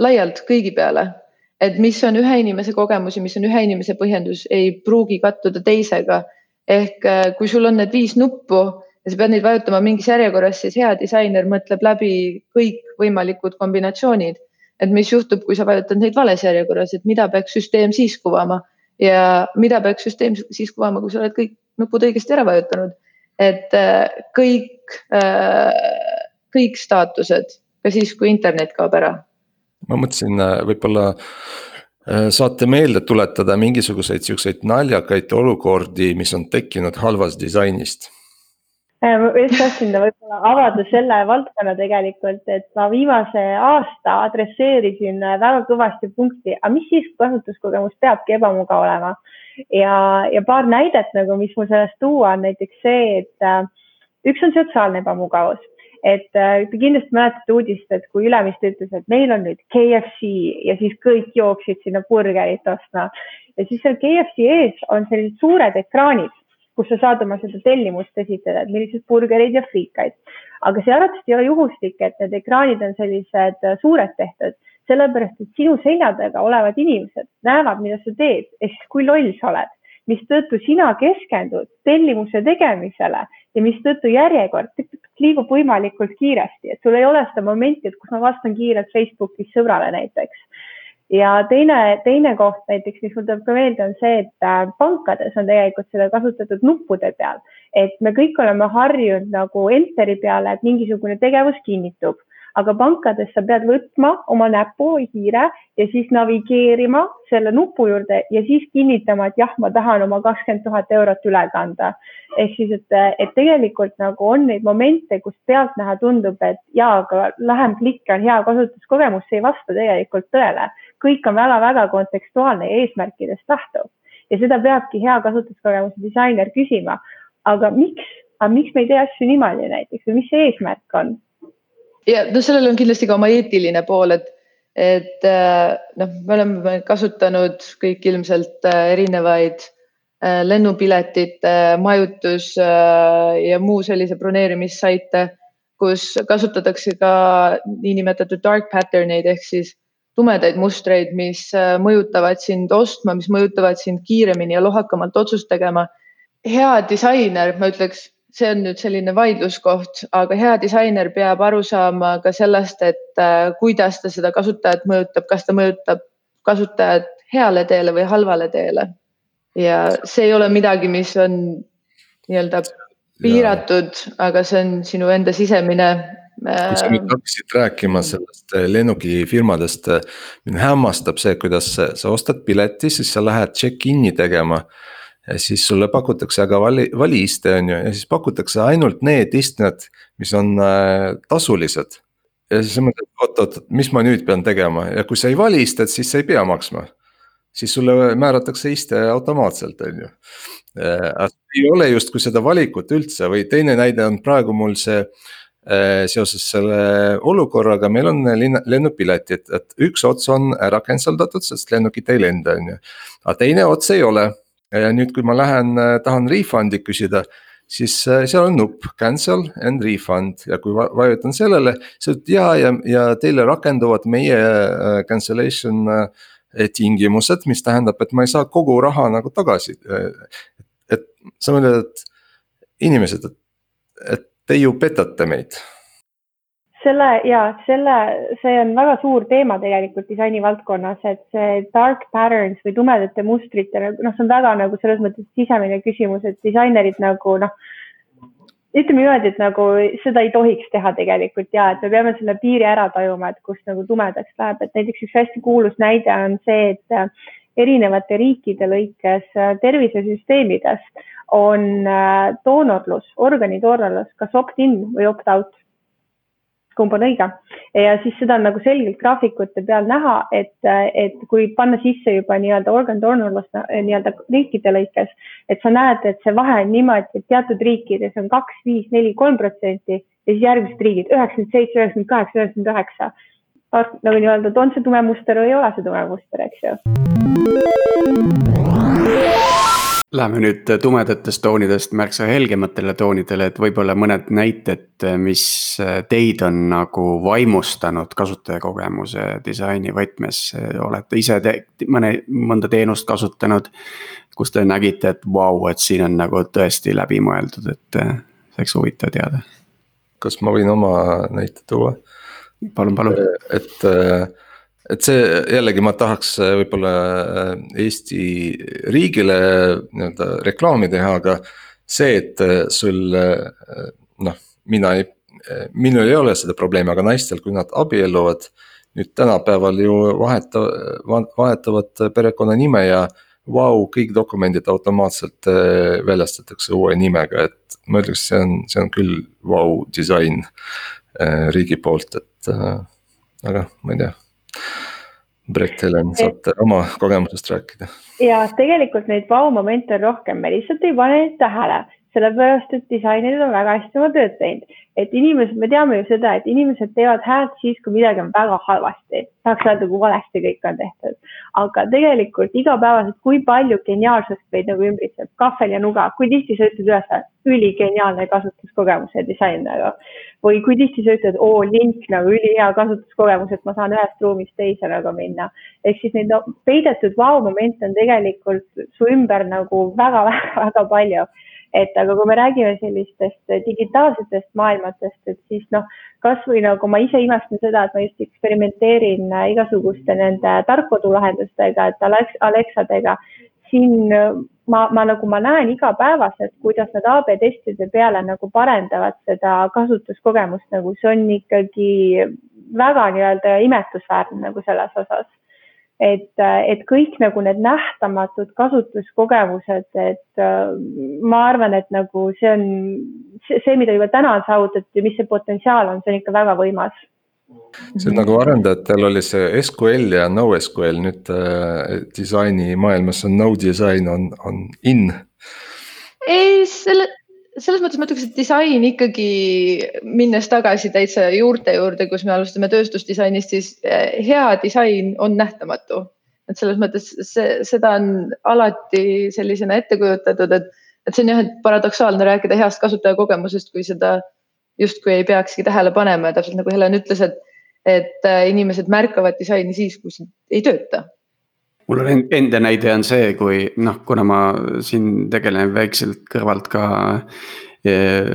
laialt kõigi peale et mis on ühe inimese kogemus ja mis on ühe inimese põhjendus, ei pruugi kattuda teisega. ehk äh, kui sul on need viis nuppu ja sa pead neid vajutama mingis järjekorras, siis hea disainer mõtleb läbi kõikvõimalikud kombinatsioonid. et mis juhtub, kui sa vajutad neid vales järjekorras, et mida peaks süsteem siis kuvama ja mida peaks süsteem siis kuvama, kui sa oled kõik nupud õigesti ära vajutanud. et äh, kõik, äh, kõik staatused, ka siis, kui internet kaob ära ma mõtlesin, äh, võib-olla äh, saate meelde tuletada mingisuguseid siukseid naljakaid olukordi, mis on tekkinud halvast disainist? Äh, ma just tahtsin võib-olla avada selle valdkonna tegelikult, et ma viimase aasta adresseerisin väga kõvasti punkti, aga mis siis, kui kasutuskogemus peabki ebamugav olema ja, ja paar näidet nagu, mis mul sellest tuua on näiteks see, et üks on sotsiaalne ebamugavus et äh, te kindlasti mäletate uudist, et kui Ülemiste ütles, et meil on nüüd KFC ja siis kõik jooksid sinna burgerit ostma ja siis seal KFC ees on sellised suured ekraanid, kus sa saad oma seda tellimust esitada, et millised burgerid ja friikaid. aga see arvatavasti ei ole juhuslik, et need ekraanid on sellised äh, suured tehtud, sellepärast et sinu selja taga olevad inimesed näevad, mida sa teed, ehk siis kui loll sa oled mistõttu sina keskendud tellimuse tegemisele ja mistõttu järjekord liigub võimalikult kiiresti, et sul ei ole seda momenti, et kus ma vastan kiirelt Facebookis sõbrale näiteks. ja teine, teine koht näiteks, mis mul tuleb ka meelde, on see, et äh, pankades on tegelikult seda kasutatud nuppude peal, et me kõik oleme harjunud nagu enteri peale, et mingisugune tegevus kinnitub aga pankades sa pead võtma oma näpuhiire ja siis navigeerima selle nupu juurde ja siis kinnitama, et jah, ma tahan oma kakskümmend tuhat eurot üle kanda. ehk siis, et, et tegelikult nagu on neid momente, kus pealtnäha tundub, et jaa, aga lähem klikk on hea kasutuskogemus, see ei vasta tegelikult tõele. kõik on väga-väga kontekstuaalne ja eesmärkidest lähtuv ja seda peabki hea kasutuskogemuse disainer küsima. aga miks, aga miks me ei tee asju niimoodi näiteks või mis see eesmärk on? Ja no sellel on kindlasti ka oma eetiline pool, et, et äh, noh, me oleme kasutanud kõik ilmselt äh, erinevaid äh, lennupiletite, majutus ja muu sellise broneerimissaite, kus kasutatakse ka niinimetatud dark pattern eid ehk siis tumedaid mustreid, mis mõjutavad sind ostma, mis mõjutavad sind kiiremini ja lohakamalt otsust tegema. hea disainer, ma ütleks see on nüüd selline vaidluskoht, aga hea disainer peab aru saama ka sellest, et äh, kuidas ta seda kasutajat mõjutab, kas ta mõjutab kasutajat heale teele või halvale teele. ja see ei ole midagi, mis on nii-öelda piiratud, aga see on sinu enda sisemine kui sa nüüd äh, hakkasid rääkima sellest äh, lennukifirmadest, mind hämmastab see, kuidas sa ostad pileti, siis sa lähed check-in'i tegema ja siis sulle pakutakse aga vali, vali iste on ju ja siis pakutakse ainult need istmed, mis on äh, tasulised. ja siis sa mõtled, oot, oot, mis ma nüüd pean tegema ja kui sa ei vali istet, siis sa ei pea maksma. siis sulle määratakse iste automaatselt, on ju äh,. ei ole justkui seda valikut üldse või teine näide on praegu mul see äh, seoses selle olukorraga, meil on linna, lennupiletid, et üks ots on ära cancel datud, sest lennukid ei lenda, on ju. aga teine ots ei ole ja nüüd, kui ma lähen, äh, tahan refund'i küsida, siis äh, seal on nupp cancel and refund ja kui vajutan sellele, siis ütleb ja, ja, ja teile rakenduvad meie äh, cancellation tingimused, mis tähendab, et ma ei saa kogu raha nagu tagasi. et sa mõtled, et inimesed, et, et te ju petate meid selle ja selle, see on väga suur teema tegelikult disaini valdkonnas, et see dark patterns või tumedate mustrite, noh, see on väga nagu selles mõttes sisemine küsimus, et disainerid nagu noh, ütleme niimoodi, et nagu seda ei tohiks teha tegelikult ja et me peame selle piiri ära tajuma, et kus nagu tumedaks läheb, et näiteks üks hästi kuulus näide on see, et erinevate riikide lõikes äh, tervisesüsteemides on äh, doonorlus, organidoonorlus kas opt-in või opt-out kumb on õige. ja siis seda on nagu selgelt graafikute peal näha, et, et kui panna sisse juba nii-öelda organ donorlust nii-öelda riikide lõikes, et sa näed, et see vahe on niimoodi, et teatud riikides on kaks, viis, neli, kolm protsenti ja siis järgmised riigid üheksakümmend seitse, üheksakümmend kaheksa, üheksakümmend üheksa. nagu nii-öelda, et on see tume muster või ei ole see tume muster, eks ju. Läheme nüüd tumedatest toonidest märksa helgematele toonidele, et võib-olla mõned näited, mis teid on nagu vaimustanud kasutajakogemuse disaini võtmes. olete ise te, mõne, mõnda teenust kasutanud, kus te nägite, et vau wow,, et siin on nagu tõesti läbimõeldud, et see oleks huvitav teada. kas ma võin oma näite tuua? palun, palun. et et see jällegi ma tahaks äh, võib-olla äh, Eesti riigile nii-öelda reklaami teha, aga see, et äh, sul noh, mina ei, minul ei ole seda probleemi, aga naistel, kui nad abielluvad. nüüd tänapäeval ju vaheta-, vahetavad perekonnanime ja vau, kõik dokumendid automaatselt väljastatakse uue nimega, et ma ütleks, see on, see on küll vau disain riigi poolt, et aga ma ei tea Brett Helen, saate oma kogemusest rääkida. ja tegelikult neid vau-momente on rohkem, me lihtsalt ei pane neid tähele, sellepärast et disainerid on väga hästi oma tööd teinud. Et inimesed, me teame ju seda, et inimesed teevad häält siis, kui midagi on väga halvasti, tahaks öelda, kui valesti kõik on tehtud. aga tegelikult igapäevaselt, kui palju geniaalsust meid nagu ümbritseb, kahvel ja nuga, kui tihti sa ütled üles, üligeniaalne kasutuskogemus ja disain nagu. või kui tihti sa ütled, oo link nagu ülihea kasutuskogemus, et ma saan ühest ruumist teise nagu minna. ehk siis neid no, peidetud vau-momente on tegelikult su ümber nagu väga-väga-väga palju et aga kui me räägime sellistest digitaalsetest maailmatest, et siis noh, kasvõi nagu ma ise imestan seda, et ma just eksperimenteerin igasuguste nende tarkkodulahendustega, et Alex, Alexadega. siin ma, ma nagu ma näen igapäevaselt, kuidas nad AB testide peale nagu parendavad seda kasutuskogemust, nagu see on ikkagi väga nii-öelda imetlusväärne nagu selles osas et, et kõik nagu need nähtamatud kasutuskogemused, et äh, ma arvan, et nagu see on see, see, mida juba täna on saavutatud ja mis see potentsiaal on, see on ikka väga võimas. see on nagu arendajatel oli see SQL ja NoSQL, nüüd äh, disainimaailmas on no design on, on in. ei, selle, selles mõttes ma ütleks, et disain ikkagi minnes tagasi täitsa juurte juurde, kus me alustame tööstusdisainist, siis eh, hea disain on nähtamatu. et selles mõttes see, seda on alati sellisena ette kujutatud, et, et see on jah, et paradoksaalne rääkida heast kasutajakogemusest, kui seda justkui ei peakski tähele panema ja täpselt nagu Helen ütles, et, et eh, inimesed märkavad disaini siis, kui see ei tööta mul on enda näide on see, kui noh, kuna ma siin tegelen väikselt kõrvalt ka eh,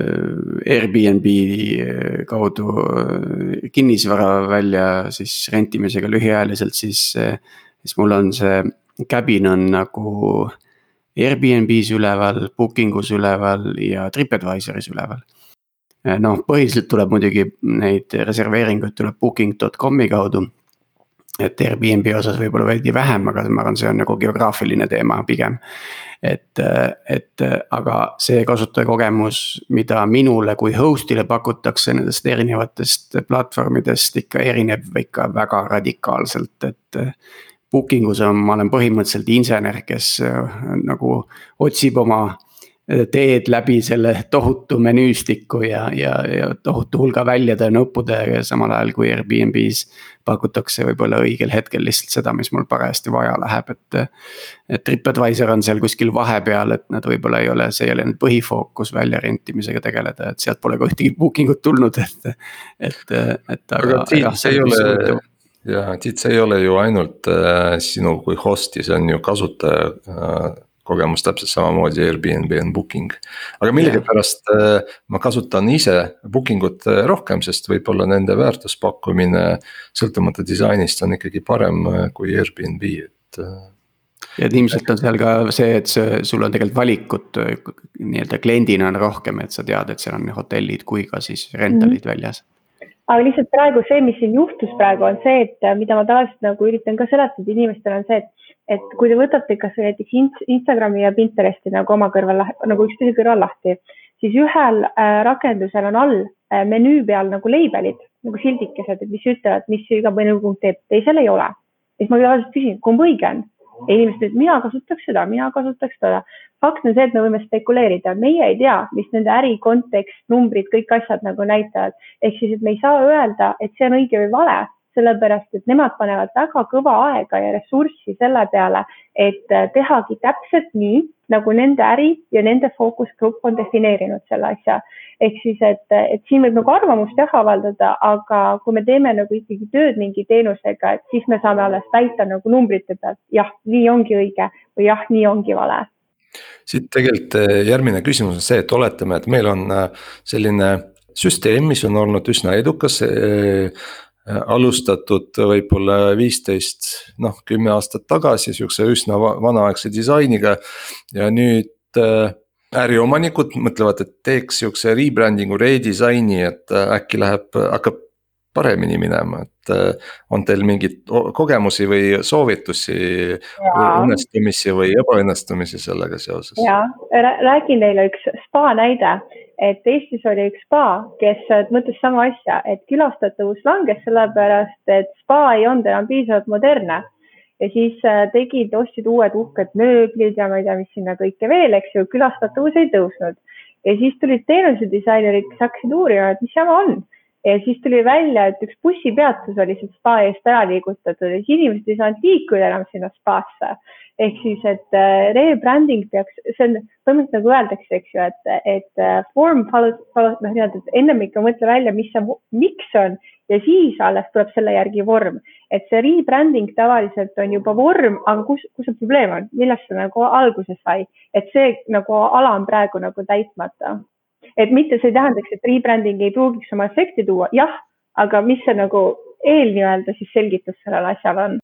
Airbnb eh, kaudu eh, kinnisvara välja siis rentimisega lühiajaliselt, siis, siis mul on see cabin on nagu Airbnb-s üleval, booking us üleval ja Tripadvisoris üleval. noh, põhiliselt tuleb muidugi neid reserveeringuid tuleb booking.com'i kaudu et Airbnb osas võib-olla veidi vähem, aga ma arvan, see on nagu geograafiline teema pigem. et, et aga see kasutajakogemus, mida minule kui host'ile pakutakse nendest erinevatest platvormidest ikka erineb ikka väga radikaalselt, et. Booking us on, ma olen põhimõtteliselt insener, kes nagu otsib oma teed läbi selle tohutu menüüstiku ja, ja, ja tohutu hulga väljade ja nuppude, samal ajal kui Airbnb-s. pakutakse võib-olla õigel hetkel lihtsalt seda, mis mul parajasti vaja läheb, et. et Tripadvisor on seal kuskil vahepeal, et nad võib-olla ei ole, see ei ole nüüd põhifookus väljarentimisega tegeleda, et sealt pole ka ühtegi booking ut tulnud, et, et, et. aga Tiit, see ei ole ja Tiit, see ei ole ju ainult äh, sinu kui host'i, see on ju kasutaja äh, kogemus täpselt samamoodi Airbnb on booking. aga millegipärast yeah. ma kasutan ise booking ut äh, rohkem, sest võib-olla nende väärtuspakkumine sõltumata disainist on ikkagi parem äh, kui Airbnb, et äh, ja et ilmselt on seal ka see, et see, sul on tegelikult valikut nii-öelda kliendina on rohkem, et sa tead, et seal on nii hotellid kui ka siis rentalid mm -hmm. väljas aga lihtsalt praegu see, mis siin juhtus praegu on see, et mida ma tavaliselt nagu üritan ka seletada inimestele on see, et et kui te võtate kasvõi näiteks Instagrami ja Pinteresti nagu oma kõrval, nagu üksteise kõrval lahti, siis ühel äh, rakendusel on all äh, menüü peal nagu leibelid, nagu sildikesed, mis ütlevad, mis iga menüüpunkt teeb, teisel ei ole. siis ma tavaliselt küsin, kumb õige on? ja inimesed ütlevad, mina kasutaks seda, mina kasutaks seda. fakt on see, et me võime spekuleerida, meie ei tea, mis nende äri kontekst, numbrid, kõik asjad nagu näitavad. ehk siis, et me ei saa öelda, et see on õige või vale sellepärast et nemad panevad väga kõva aega ja ressurssi selle peale, et äh, tehagi täpselt nii, nagu nende äri ja nende fookusgrupp on defineerinud selle asja. ehk siis, et, et siin võib nagu arvamust jah avaldada, aga kui me teeme nagu ikkagi tööd mingi teenusega, et siis me saame alles väita nagu numbrite pealt, jah, nii ongi õige või jah, nii ongi vale siit tegelikult äh, järgmine küsimus on see, et oletame, et meil on äh, selline süsteem, mis on olnud üsna edukas alustatud võib-olla viisteist, noh kümme aastat tagasi sihukese üsna vanaaegse disainiga. ja nüüd äh, äriomanikud mõtlevad, et teeks sihukese rebranding'u, redisaini, et äh, äkki läheb, hakkab paremini minema, et on teil mingeid kogemusi või soovitusi, õnnestumisi või ebaõnnestumisi sellega seoses? ja räägin teile üks spa näide, et Eestis oli üks spa, kes mõtles sama asja, et külastatavus langes sellepärast, et spa ei olnud enam piisavalt modernne ja siis äh, tegid, ostsid uued uhked mööblid ja ma ei tea, mis sinna kõike veel, eks ju, külastatavus ei tõusnud. ja siis tulid teenusedisainerid, kes hakkasid uurima, et mis jama on. ja siis tuli välja, et üks bussipeatus oli sealt spa eest ära liigutatud ja siis inimesed ei saanud liikuda enam sinna spasse ehk siis, et äh, rebranding peaks, see on põhimõtteliselt nagu öeldakse, eks ju, et, et äh, form follows, follows, noh, nii-öelda, et ennem ikka mõtle välja, mis see miks on ja siis alles tuleb selle järgi vorm. et see rebranding tavaliselt on juba vorm, aga kus, kus see probleem on, millest see nagu alguse sai, et see nagu ala on praegu nagu täitmata. et mitte see ei tähendaks, et rebranding ei pruugiks oma efekti tuua, jah, aga mis see nagu eel nii-öelda siis selgitus sellele asjale on.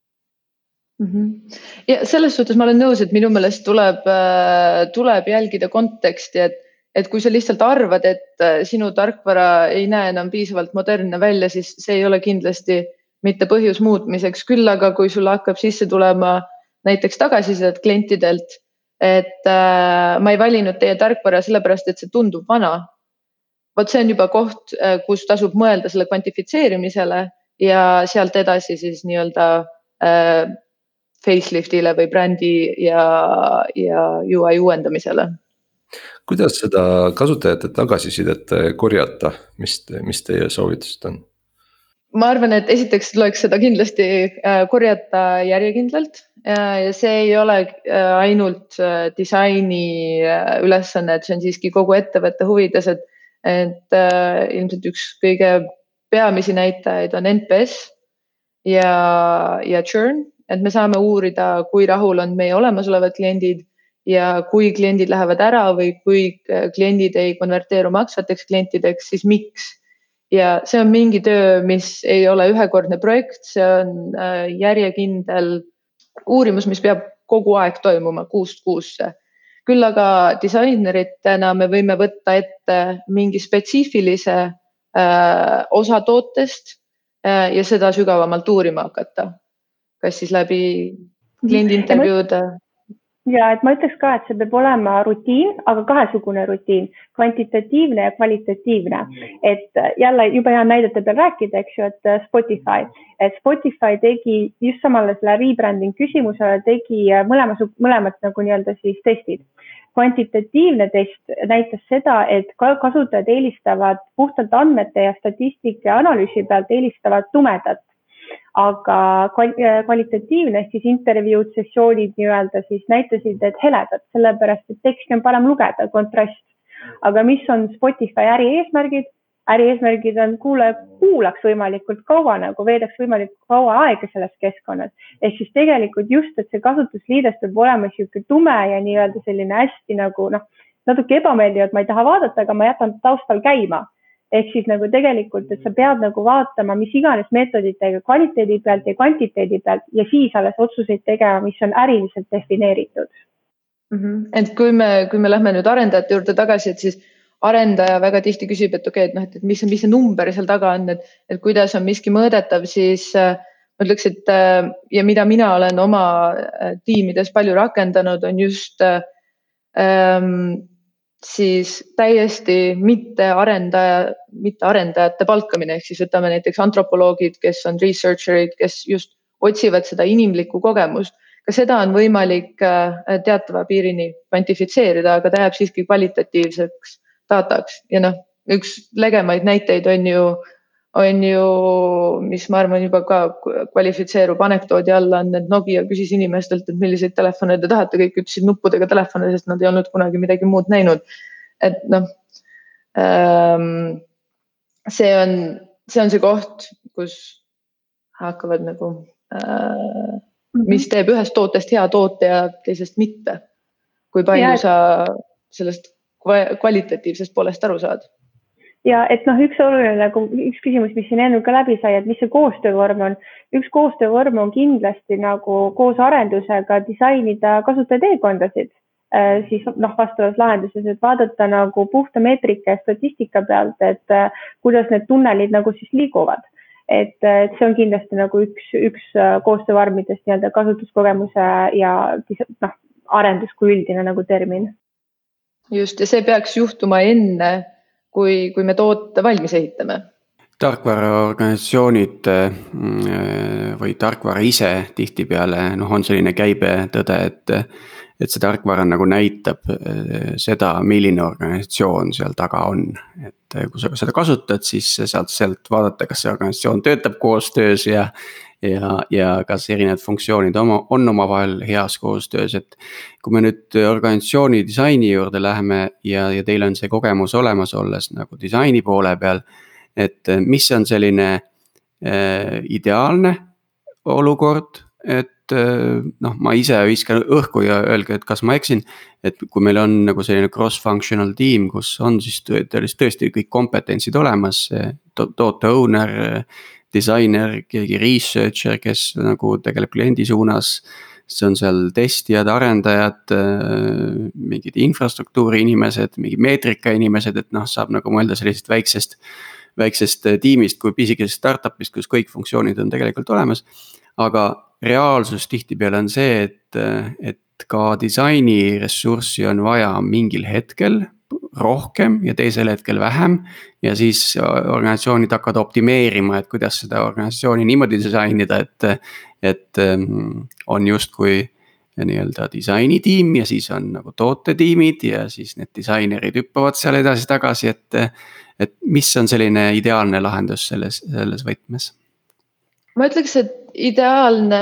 Ja selles suhtes ma olen nõus, et minu meelest tuleb, äh, tuleb jälgida konteksti, et, et kui sa lihtsalt arvad, et äh, sinu tarkvara ei näe enam piisavalt modernne välja, siis see ei ole kindlasti mitte põhjus muutmiseks, küll aga kui sul hakkab sisse tulema näiteks tagasisidet klientidelt, et äh, ma ei valinud teie tarkvara sellepärast, et see tundub vana. vot see on juba koht, äh, kus tasub mõelda selle kvantifitseerimisele ja sealt edasi siis nii-öelda äh, facelift'ile või brändi ja, ja UI uuendamisele. kuidas seda kasutajate tagasisidet korjata, mis, mis teie soovitused on? ma arvan, et esiteks tuleks seda kindlasti äh, korjata järjekindlalt ja see ei ole ainult disaini ülesanne, et see on siiski kogu ettevõtte huvides, et, et ilmselt üks kõige peamisi näitajaid on NPS ja, ja churn et me saame uurida, kui rahul on meie olemasolevad kliendid ja kui kliendid lähevad ära või kui kliendid ei konverteeru maksvateks klientideks, siis miks. ja see on mingi töö, mis ei ole ühekordne projekt, see on äh, järjekindel uurimus, mis peab kogu aeg toimuma kuust kuusse küll aga disaineritena me võime võtta ette mingi spetsiifilise äh, osa tootest äh, ja seda sügavamalt uurima hakata kas siis läbi kliendiintervjuude? ja et ma ütleks ka, et see peab olema rutiin, aga kahesugune rutiin, kvantitatiivne ja kvalitatiivne. et jälle jube hea näidete peal rääkida, eks ju, et Spotify, et Spotify tegi just samale selle rebranding küsimusele tegi mõlema, mõlemad nagu nii-öelda siis testid kvantitatiivne test näitas seda, et kasutajad eelistavad puhtalt andmete ja statistika analüüsi pealt eelistavad tumedat aga kvalitatiivne ehk siis intervjuud, sessioonid nii-öelda siis näitasid, et heledad, sellepärast et teksti on parem lugeda, kontrast. aga mis on Spotify ärieesmärgid? ärieesmärgid on kuulaja kuulaks võimalikult kaua nagu, veedaks võimalikult kaua aega selles keskkonnas. ehk siis tegelikult just, et see kasutusliides peab olema niisugune tume ja nii-öelda selline hästi nagu noh, natuke ebameeldiv, et ma ei taha vaadata, aga ma jätan taustal käima ehk siis nagu tegelikult, et sa pead nagu vaatama, mis iganes meetoditega kvaliteedi pealt ja kvantiteedi pealt ja siis alles otsuseid tegema, mis on äriliselt defineeritud mm. -hmm. et kui me, kui me lähme nüüd arendajate juurde tagasi, et siis arendaja väga tihti küsib, et okei okay,, et noh, et mis, mis see number seal taga on, et, et kuidas on miski mõõdetav, siis äh, ma ütleks, et äh, ja mida mina olen oma äh, tiimides palju rakendanud, on just äh, ähm, siis täiesti mitte arendaja, mitte arendajate palkamine, ehk siis võtame näiteks antropoloogid, kes on researcher'id, kes just otsivad seda inimlikku kogemust. ka seda on võimalik äh, teatava piirini kvantifitseerida, aga ta jääb siiski kvalitatiivseks dataks ja noh, üks legemaid näiteid on ju on ju, mis ma arvan, juba ka kvalifitseerub anekdoodi alla, on, et Nokia küsis inimestelt, et milliseid telefone te tahate, kõik ütlesid nuppudega telefone, sest nad ei olnud kunagi midagi muud näinud. et noh ähm,, see on, see on see koht, kus hakkavad nagu äh,, mis mhm. teeb ühest tootest hea toote ja teisest mitte. kui palju ja. sa sellest kvalitatiivsest poolest aru saad ja et noh, üks oluline nagu üks küsimus, mis siin enne ka läbi sai, et mis see koostöövorm on. üks koostöövorm on kindlasti nagu koos arendusega disainida kasutaja teekondasid äh, siis noh, vastavas lahenduses, et vaadata nagu puhta meetrika ja statistika pealt, et äh, kuidas need tunnelid nagu siis liiguvad. et, et see on kindlasti nagu üks, üks äh, koostöövormidest nii-öelda kasutuskogemuse ja noh, arendus kui üldine nagu termin. just ja see peaks juhtuma enne kui, kui me toote valmis ehitame tarkvaraorganisatsioonid mm, või tarkvara ise tihtipeale noh, on selline käibetõde, et. et see tarkvara nagu näitab eh, seda, milline organisatsioon seal taga on. et eh, kui sa seda kasutad, siis saad sealt vaadata, kas see organisatsioon töötab koostöös ja. Ja, ja kas erinevad funktsioonid oma, on omavahel heas koostöös, et. kui me nüüd organisatsiooni disaini juurde läheme ja, ja teil on see kogemus olemas, olles nagu disaini poole peal et eh, mis on selline äh, ideaalne olukord, et äh, noh, ma ise viskan õhku ja öelge, et kas ma eksin. et kui meil on nagu selline cross-functional tiim, kus on siis tõesti kõik kompetentsid olemas to, toote owner, disainer, keegi researcher, kes nagu tegeleb kliendi suunas siis on seal testijad, arendajad, mingid infrastruktuuri inimesed, mingi meetrika inimesed, et noh, saab nagu mõelda sellisest väiksest väiksest äh, tiimist kui pisikesest startup'ist, kus kõik funktsioonid on tegelikult olemas. aga reaalsus tihtipeale on see, et, äh, et ka disainiressurssi on vaja mingil hetkel rohkem ja teisel hetkel vähem. ja siis organisatsioonid hakkavad optimeerima, et kuidas seda organisatsiooni niimoodi disainida, et, et ähm, on justkui nii-öelda disainitiim ja siis on nagu tootetiimid ja siis need disainerid hüppavad seal edasi-tagasi, et et mis on selline ideaalne lahendus selles, selles võtmes? ma ütleks, et ideaalne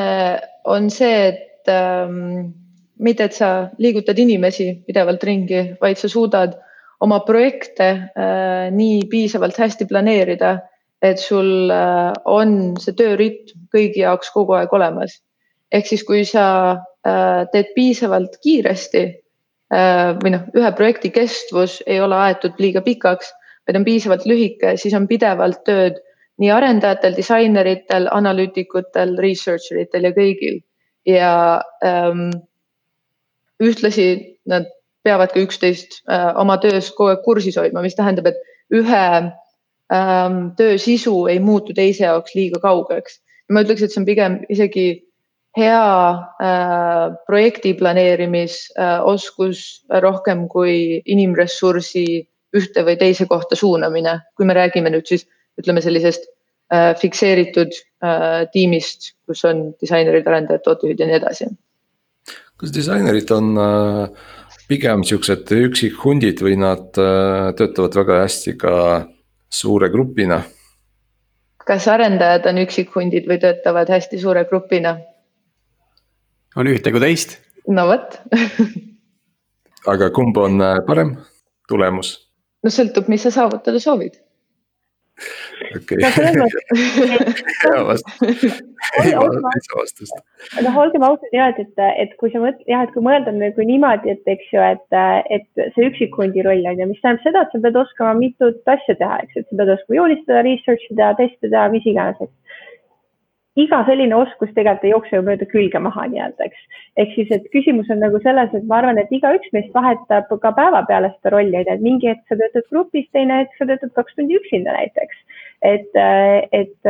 on see, et ähm, mitte, et sa liigutad inimesi pidevalt ringi, vaid sa suudad oma projekte äh, nii piisavalt hästi planeerida, et sul äh, on see töörütm kõigi jaoks kogu aeg olemas. ehk siis, kui sa äh, teed piisavalt kiiresti äh, või noh, ühe projekti kestvus ei ole aetud liiga pikaks vaid on piisavalt lühike, siis on pidevalt tööd nii arendajatel, disaineritel, analüütikutel, researcher itel ja kõigil. ja ähm, ühtlasi nad peavad ka üksteist äh, oma töös kogu aeg kursis hoidma, mis tähendab, et ühe ähm, töö sisu ei muutu teise jaoks liiga kaugeks. ma ütleks, et see on pigem isegi hea äh, projekti planeerimisoskus äh, rohkem kui inimressursi ühte või teise kohta suunamine, kui me räägime nüüd siis ütleme sellisest äh, fikseeritud äh, tiimist, kus on disainerid, arendajad, tootejuhid ja nii edasi. Kas disainerid on äh, pigem siuksed üksikhundid või nad äh, töötavad väga hästi ka suure grupina? kas arendajad on üksikhundid või töötavad hästi suure grupina? on ühte kui teist. no vot aga kumb on äh, parem tulemus? no sõltub, mis sa saavutada soovid. Okei, vastust. noh, olgem ausad ja, et, et, et kui sa mõtled jah, et kui mõelda nagu niimoodi, et eks ju, et, et see üksikhundi roll on ju, mis tähendab seda, et sa pead oskama mitut asja teha, eks, et sa pead oskama joonistada, research ida, teste teha, mis iganes, eks iga selline oskus tegelikult ei jookse ju mööda külge maha nii-öelda, eks. ehk siis, et küsimus on nagu selles, et ma arvan, et igaüks meist vahetab ka päevapeale seda rolli, on ju, et mingi hetk sa töötad grupis, teine hetk sa töötad kaks tundi üksinda näiteks. Et, et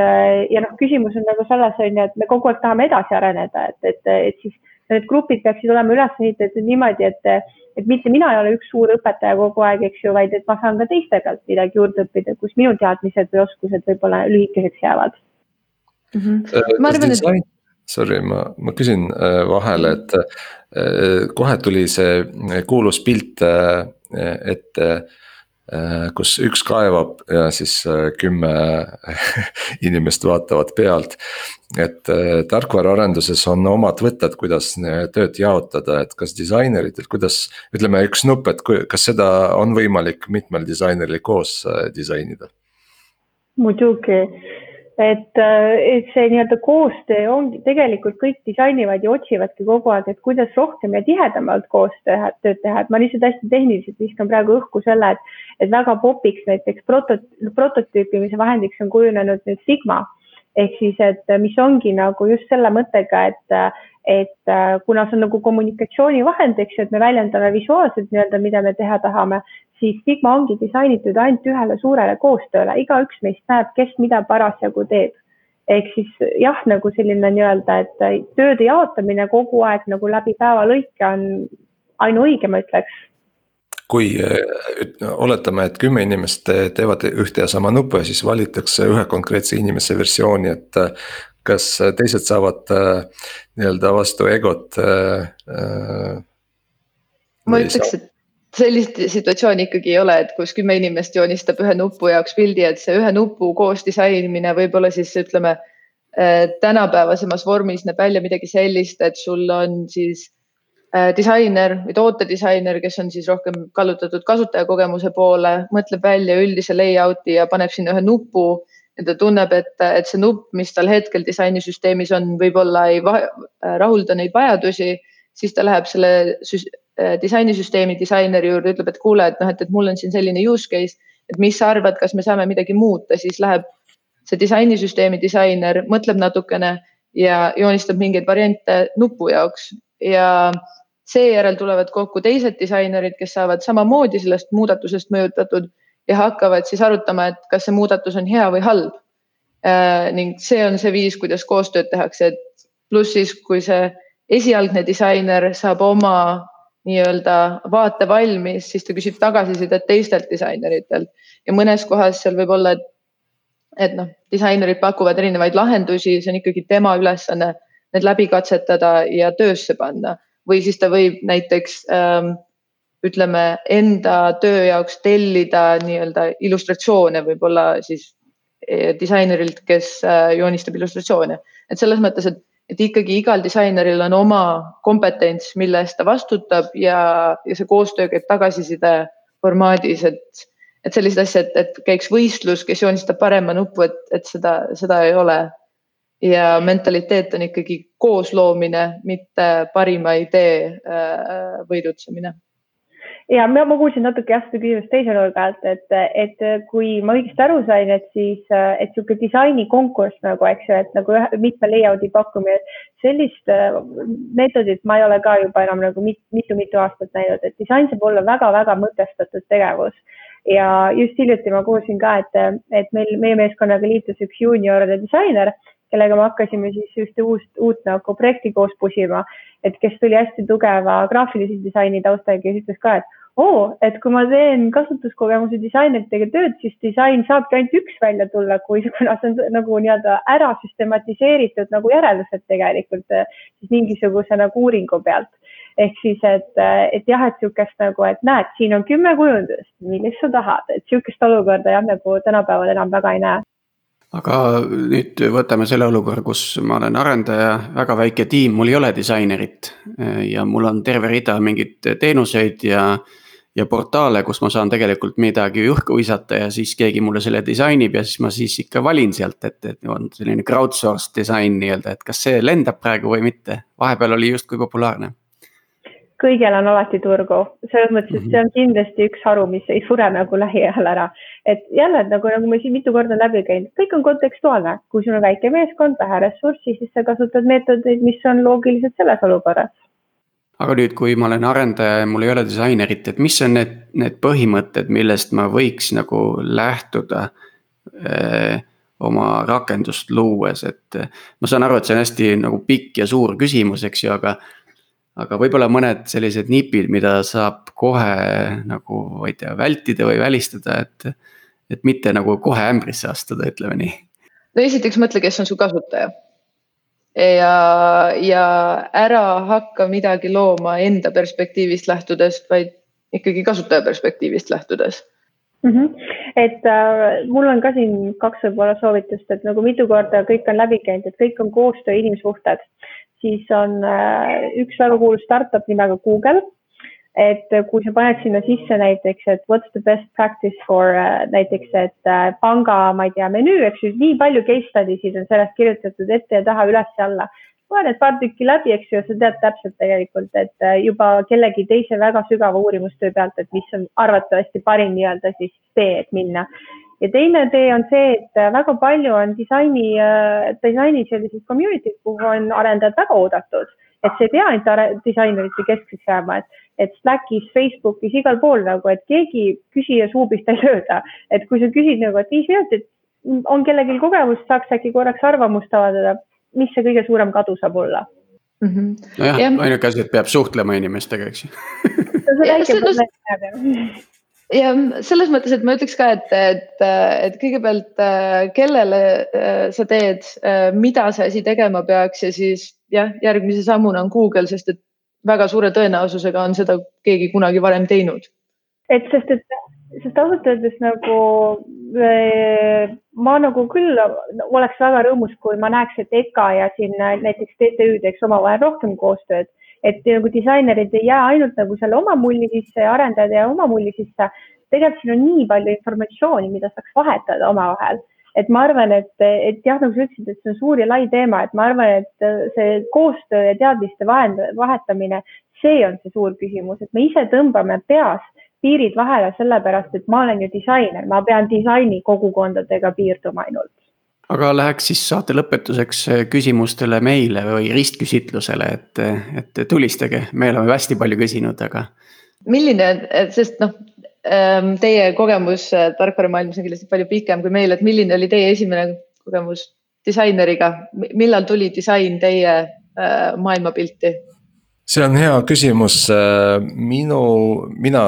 ja noh, küsimus on nagu selles, on ju, et me kogu aeg tahame edasi areneda, et, et, et siis need grupid peaksid olema üles ehitatud niimoodi, et, et mitte mina ei ole üks suur õpetaja kogu aeg, eks ju, vaid et ma saan ka teiste pealt midagi juurde õppida, kus minu teadmised või oskused võib-olla lühikeseks jäävad mm. -hmm. ma arvan, et. Sorry, ma, ma küsin äh, vahele, et äh, kohe tuli see kuulus pilt ette kus üks kaevab ja siis kümme inimest vaatavad pealt. et tarkvaraarenduses on omad võtted, kuidas tööd jaotada, et kas disaineritel, kuidas, ütleme üks nupp, et kas seda on võimalik mitmel disaineril koos disainida? muidugi et, äh, et see nii-öelda koostöö ongi, tegelikult kõik disainivad ja otsivadki kogu aeg, et kuidas rohkem ja tihedamalt koos teha, et ma lihtsalt hästi tehniliselt viskan praegu õhku selle, et, et väga popiks näiteks proto, prototüüpimise vahendiks on kujunenud nüüd Sigma. Ehk siis, et mis ongi nagu just selle mõttega, et, et kuna see on nagu kommunikatsioonivahend, eks ju, et me väljendame visuaalselt nii-öelda, mida me teha tahame, siis Sigma ongi disainitud ainult ühele suurele koostööle, igaüks meist näeb, kes mida parasjagu teeb. ehk siis jah, nagu selline nii-öelda, et tööde jaotamine kogu aeg nagu läbi päeva lõike on ainuõige, ma ütleks kui oletame, et kümme inimest teevad ühte ja sama nuppu ja siis valitakse ühe konkreetse inimese versiooni, et. kas teised saavad nii-öelda vastu egot? ma ütleks, et sellist situatsiooni ikkagi ei ole, et kus kümme inimest joonistab ühe nupu jaoks pildi, et see ühe nupu koos disainimine võib-olla siis ütleme tänapäevasemas vormis näeb välja midagi sellist, et sul on siis Äh, disainer või tootedisainer, kes on siis rohkem kallutatud kasutajakogemuse poole, mõtleb välja üldise layout'i ja paneb sinna ühe nupu ja ta tunneb, et, et see nupp, mis tal hetkel disainisüsteemis on, võib-olla ei rahulda neid vajadusi, siis ta läheb selle äh, disainisüsteemi disaineri juurde, ütleb, et kuule, et noh, et, et mul on siin selline use case, et mis sa arvad, kas me saame midagi muuta, siis läheb see disainisüsteemi disainer, mõtleb natukene ja joonistab mingeid variante nupu jaoks ja seejärel tulevad kokku teised disainerid, kes saavad samamoodi sellest muudatusest mõjutatud ja hakkavad siis arutama, et kas see muudatus on hea või halb äh,. ning see on see viis, kuidas koostööd tehakse, et pluss siis, kui see esialgne disainer saab oma nii-öelda vaate valmis, siis ta küsib tagasisidet teistelt disaineritelt. Ja mõnes kohas seal võib olla, et, et noh, disainerid pakuvad erinevaid lahendusi, see on ikkagi tema ülesanne need läbi katsetada ja töösse panna. Või siis ta võib näiteks ähm, ütleme enda töö jaoks tellida nii-öelda illustratsioone võib-olla siis eh, disainerilt, kes äh, joonistab illustratsioone, et selles mõttes, et, et ikkagi igal disaineril on oma kompetents, mille eest ta vastutab ja, ja see koostöö käib tagasiside formaadis, et, et selliseid asju, et, et käiks võistlus, kes joonistab parema nupu, et, et seda, seda ei ole. Ja mentaliteet on ikkagi koosloomine, mitte parima idee äh, võidutsemine ja ma, ma kuulsin natuke jah seda küsimust teise nurga alt, et, et kui ma õigesti aru sain, et siis, et niisugune disainikonkurss nagu, eks ju, et nagu mitme layout'i pakkumine, sellist äh, meetodit ma ei ole ka juba enam nagu mitu-mitu aastat näinud, et disain saab olla väga-väga mõtestatud tegevus. Ja just hiljuti ma kuulsin ka, et, et meil, meie meeskonnaga liitus üks juunior disainer kellega me hakkasime siis ühte uust, uut nagu projekti koos pusima, et kes tuli hästi tugeva graafilise disaini taustaga ja ütles ka, et oo oh,, et kui ma teen kasutuskogemuse disaineritega tööd, siis disain saabki ainult üks välja tulla, kui, kuna see on nagu nii-öelda ära süstematiseeritud nagu järeldused tegelikult siis mingisuguse nagu uuringu pealt. ehk siis, et, et jah, et niisugust nagu, et näed, siin on kümme kujundust, millist sa tahad, et niisugust olukorda jah, nagu tänapäeval enam väga ei näe aga nüüd võtame selle olukorra, kus ma olen arendaja, väga väike tiim, mul ei ole disainerit. ja mul on terve rida mingeid teenuseid ja, ja portaale, kus ma saan tegelikult midagi õhku visata ja siis keegi mulle selle disainib ja siis ma siis ikka valin sealt, et, et on selline crowdsourced disain nii-öelda, et kas see lendab praegu või mitte. vahepeal oli justkui populaarne kõigel on alati turgu, selles mõttes, et see on kindlasti üks haru, mis ei sure nagu lähiajal ära. et jälle nagu, nagu me siin mitu korda läbi käinud, kõik on kontekstuaalne, kui sul on väike meeskond, vähe ressurssi, siis sa kasutad meetodeid, mis on loogilised selles olukorras. aga nüüd, kui ma olen arendaja ja mul ei ole disainerit, et mis on need, need põhimõtted, millest ma võiks nagu lähtuda öö, oma rakendust luues, et ma saan aru, et see on hästi nagu pikk ja suur küsimus, eks ju, aga aga võib-olla mõned sellised nipid, mida saab kohe nagu, ma ei tea, vältida või välistada, et. et mitte nagu kohe ämbrisse astuda, ütleme nii. no esiteks mõtle, kes on su kasutaja. ja, ja ära hakka midagi looma enda perspektiivist lähtudes, vaid ikkagi kasutaja perspektiivist lähtudes mm. -hmm. et äh, mul on ka siin kaks võib-olla soovitust, et nagu mitu korda kõik on läbi käinud, et kõik on koostöö inimsuhted siis on äh, üks väga kuulus startup nimega Google. et kui sa paned sinna sisse näiteks, et what's the best practice for äh, näiteks, et äh, panga, ma ei tea, menüü, eks ju, nii palju case study sid on sellest kirjutatud ette ja taha, üles ja alla loe need paar tükki läbi, eks ju, sa tead täpselt tegelikult, et juba kellegi teise väga sügava uurimustöö pealt, et mis on arvatavasti parim nii-öelda siis tee, et minna ja teine tee on see, et äh, väga palju on disaini, äh, disaini selliseid community'd, kuhu on arendajad väga oodatud, et see ei pea ainult disainerite keskseks jääma, et, et Slackis, Facebookis, igal pool nagu, et keegi küsija suu pihta ei lööda, et kui sa küsid nagu, et viis minutit, on kellelgi kogemust, saaks äkki korraks arvamust avaldada, mis see kõige suurem kadu saab olla mm -hmm.? nojah, ainuke asi, et peab suhtlema inimestega, eks ju ja selles mõttes, et ma ütleks ka, et, et, et kõigepealt kellele sa teed, mida see asi tegema peaks ja siis jah, järgmise sammuna on Google, sest et väga suure tõenäosusega on seda keegi kunagi varem teinud. et sest, et, sest ausalt öeldes nagu ma nagu küll oleks väga rõõmus, kui ma näeks, et EKA ja siin näiteks TTÜ teeks omavahel rohkem koostööd et nagu disainerid ei jää ainult nagu selle oma mulli sisse ja arendajad ei jää oma mulli sisse. tegelikult siin on nii palju informatsiooni, mida saaks vahetada omavahel, et ma arvan, et, et jah, nagu sa ütlesid, et see on suur ja lai teema, et ma arvan, et see koostöö ja teadmiste vahend, vahetamine, see on see suur küsimus, et me ise tõmbame peas piirid vahele sellepärast, et ma olen ju disainer, ma pean disaini kogukondadega piirduma ainult aga läheks siis saate lõpetuseks äh, küsimustele meile või ristküsitlusele, et, et tulistage, me oleme hästi palju küsinud, aga. milline, sest noh, ähm, teie kogemus äh, tarkvaramaailmas on kindlasti palju pikem kui meil, et milline oli teie esimene kogemus disaineriga, millal tuli disain teie maailmapilti? see on hea küsimus, minu, mina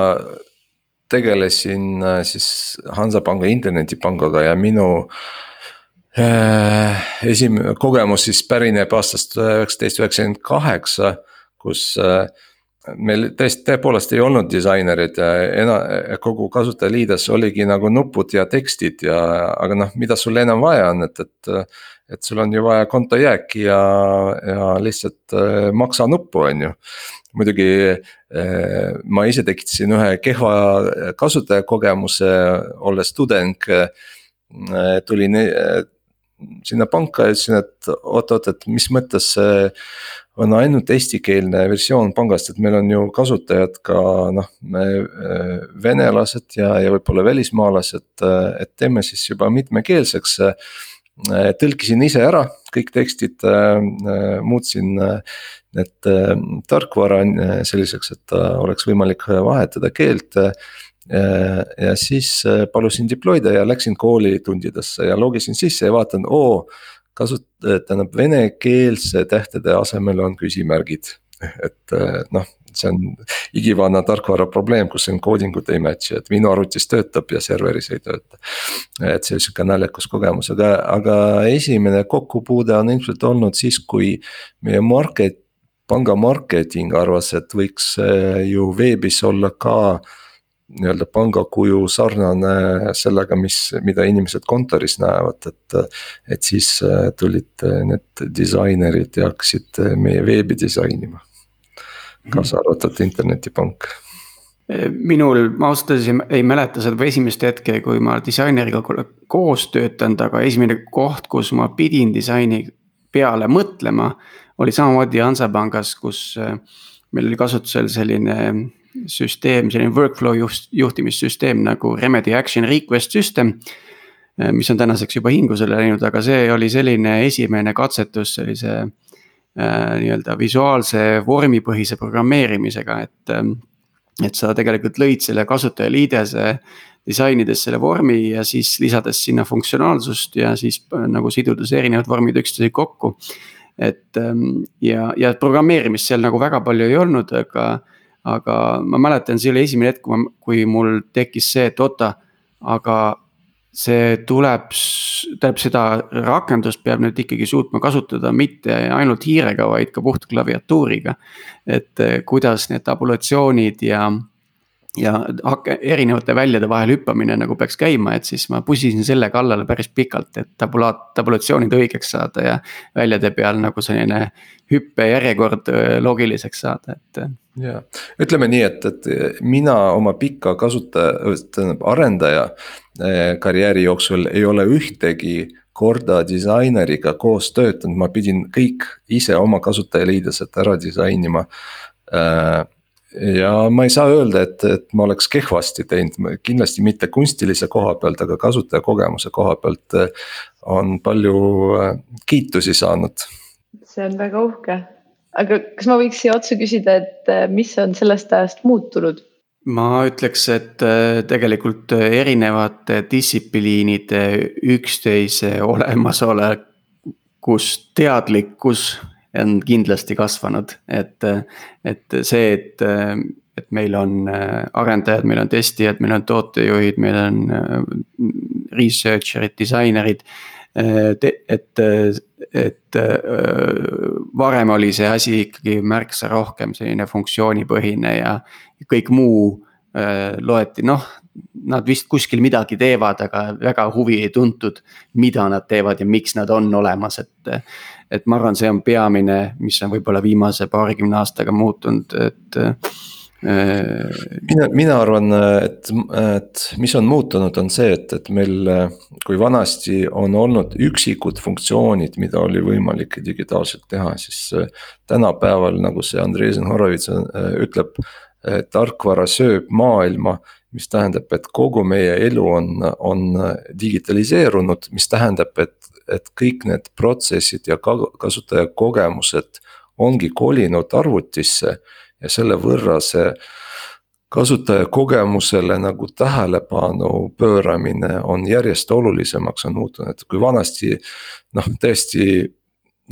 tegelesin siis Hansapanga internetipangaga ja minu Äh, esimene kogemus siis pärineb aastast üheksateist üheksakümmend kaheksa, kus äh, meil tõesti tõepoolest ei olnud disainerid ja ena-, kogu kasutajaliides oligi nagu nupud ja tekstid ja, aga noh, mida sul enam vaja on, et, et. et sul on ju vaja kontojääki ja, ja lihtsalt äh, maksa nuppu, on ju. muidugi ma ise tekitasin ühe kehva kasutajakogemuse, olles tudeng tulin sinna panka ja ütlesin, et oot-oot, et mis mõttes see on ainult eestikeelne versioon pangast, et meil on ju kasutajad ka noh, me venelased ja, ja võib-olla välismaalased, et teeme siis juba mitmekeelseks. tõlkisin ise ära kõik tekstid, muutsin need tarkvara selliseks, et oleks võimalik vahetada keelt Äh, ja siis äh, palusin deploy'da ja läksin koolitundidesse ja logisin sisse ja vaatan, oo. kasut-, tähendab venekeelse tähtede asemel on küsimärgid, et äh, noh see on igivana tarkvara probleem, kus encoding'ud ei match'i, et minu arvutis töötab ja serveris ei tööta. et see sihuke naljakas kogemus, aga, aga esimene kokkupuude on ilmselt olnud siis, kui meie market, panga marketing arvas, et võiks ju veebis olla ka nii-öelda pangakuju sarnane sellega, mis, mida inimesed kontoris näevad, et. et siis äh, tulid äh, need disainerid ja hakkasid äh, meie veebi disainima. kaasa arvatud internetipank minul, ma ausalt öeldes ei, ei mäleta seda esimest hetke, kui ma disaineriga koos töötanud, aga esimene koht, kus ma pidin disaini peale mõtlema. oli samamoodi Hansapangas, kus meil oli kasutusel selline süsteem, selline workflow juht, juhtimissüsteem nagu Remedy Action Request System. Eh, mis on tänaseks juba hingusele läinud, aga see oli selline esimene katsetus sellise äh, nii-öelda visuaalse vormipõhise programmeerimisega, et äh,. et sa tegelikult lõid selle kasutajaliidese disainides selle vormi ja siis lisades sinna funktsionaalsust ja siis nagu sidudes erinevad vormid üksteisega kokku. et ja, ja programmeerimist seal nagu väga palju ei olnud, aga aga ma mäletan, see oli esimene hetk, kui ma, kui mul tekkis see, et oota, aga see tuleb, tähendab seda rakendust peab nüüd ikkagi suutma kasutada mitte ainult hiirega, vaid ka puht klaviatuuriga. et eh, kuidas need tabulatsioonid ja ja erinevate väljade vahel hüppamine nagu peaks käima, et siis ma pusisin selle kallale päris pikalt, et tabulaat, tabulatsioonid õigeks saada ja. väljade peal nagu selline hüppejärjekord loogiliseks saada, et. ja ütleme nii, et, et mina oma pika kasutaja, tähendab arendaja karjääri jooksul ei ole ühtegi korda disaineriga koos töötanud, ma pidin kõik ise oma kasutajaliidesed ära disainima äh, ja ma ei saa öelda, et, et ma oleks kehvasti teinud, kindlasti mitte kunstilise koha pealt, aga kasutajakogemuse koha pealt eh, on palju eh, kiitusi saanud. see on väga uhke, aga kas ma võiks siia otsa küsida, et eh, mis on sellest ajast muutunud? ma ütleks, et tegelikult erinevate distsipliinide üksteise olemasolekus teadlikkus on kindlasti kasvanud, et, et see, et, et meil on arendajad, meil on testijad, meil on tootejuhid, meil on researcher'id, disainerid et, et varem oli see asi ikkagi märksa rohkem selline funktsioonipõhine ja kõik muu loeti, noh. Nad vist kuskil midagi teevad, aga väga huvi ei tuntud, mida nad teevad ja miks nad on olemas, et. Et ma arvan, see on peamine, mis on võib-olla viimase paarikümne aastaga muutunud, et mina, mina arvan, et, et mis on muutunud, on see, et, et meil, kui vanasti on olnud üksikud funktsioonid, mida oli võimalik digitaalselt teha, siis tänapäeval, nagu see Andreessen Horowitz ütleb, tarkvara sööb maailma mis tähendab, et kogu meie elu on, on digitaliseerunud, mis tähendab, et, et kõik need protsessid ja kasutajakogemused ongi kolinud arvutisse ja selle võrra see kasutaja kogemusele nagu tähelepanu pööramine on järjest olulisemaks on muutunud, et kui vanasti noh, tõesti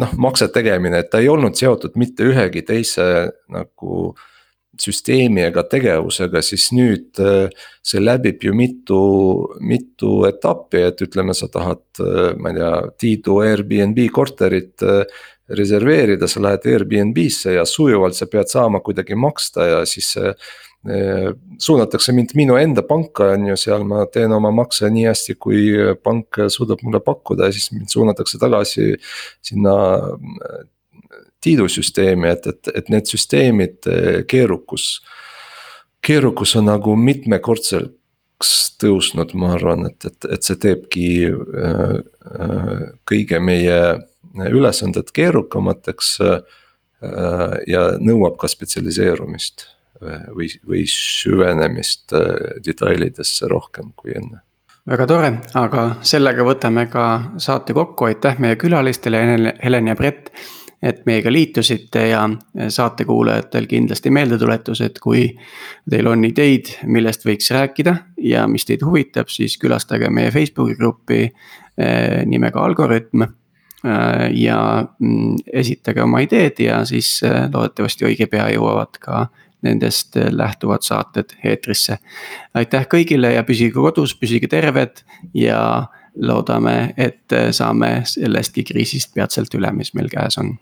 noh, makse tegemine, et ta ei olnud seotud mitte ühegi teise nagu süsteemi ega tegevusega, siis nüüd see läbib ju mitu, mitu etappi, et ütleme, sa tahad, ma ei tea, Tiidu Airbnb korterit reserveerida, sa lähed Airbnb-sse ja sujuvalt sa pead saama kuidagi maksta ja siis suunatakse mind minu enda panka, on ju, seal ma teen oma makse nii hästi, kui pank suudab mulle pakkuda ja siis mind suunatakse tagasi sinna eh, Tiidu süsteemi, et, et, et need süsteemid eh, keerukus. keerukus on nagu mitmekordseks tõusnud, ma arvan, et, et, et see teebki kõige meie ülesanded keerukamateks äh, ja nõuab ka spetsialiseerumist äh, või, või süvenemist äh, detailidesse rohkem kui enne väga tore, aga sellega võtame ka saate kokku, aitäh meie külalistele, Helen ja Brett. Et meiega liitusite ja saatekuulajatel kindlasti meeldetuletus, et kui teil on ideid, millest võiks rääkida ja mis teid huvitab, siis külastage meie Facebooki gruppi nimega Algorütm Äh, ja mm, esitage oma ideed ja siis äh, loodetavasti õige pea jõuavad ka nendest äh, lähtuvad saated eetrisse. aitäh kõigile ja püsige kodus, püsige terved ja loodame, et saame sellestki kriisist peatselt üle, mis meil käes on.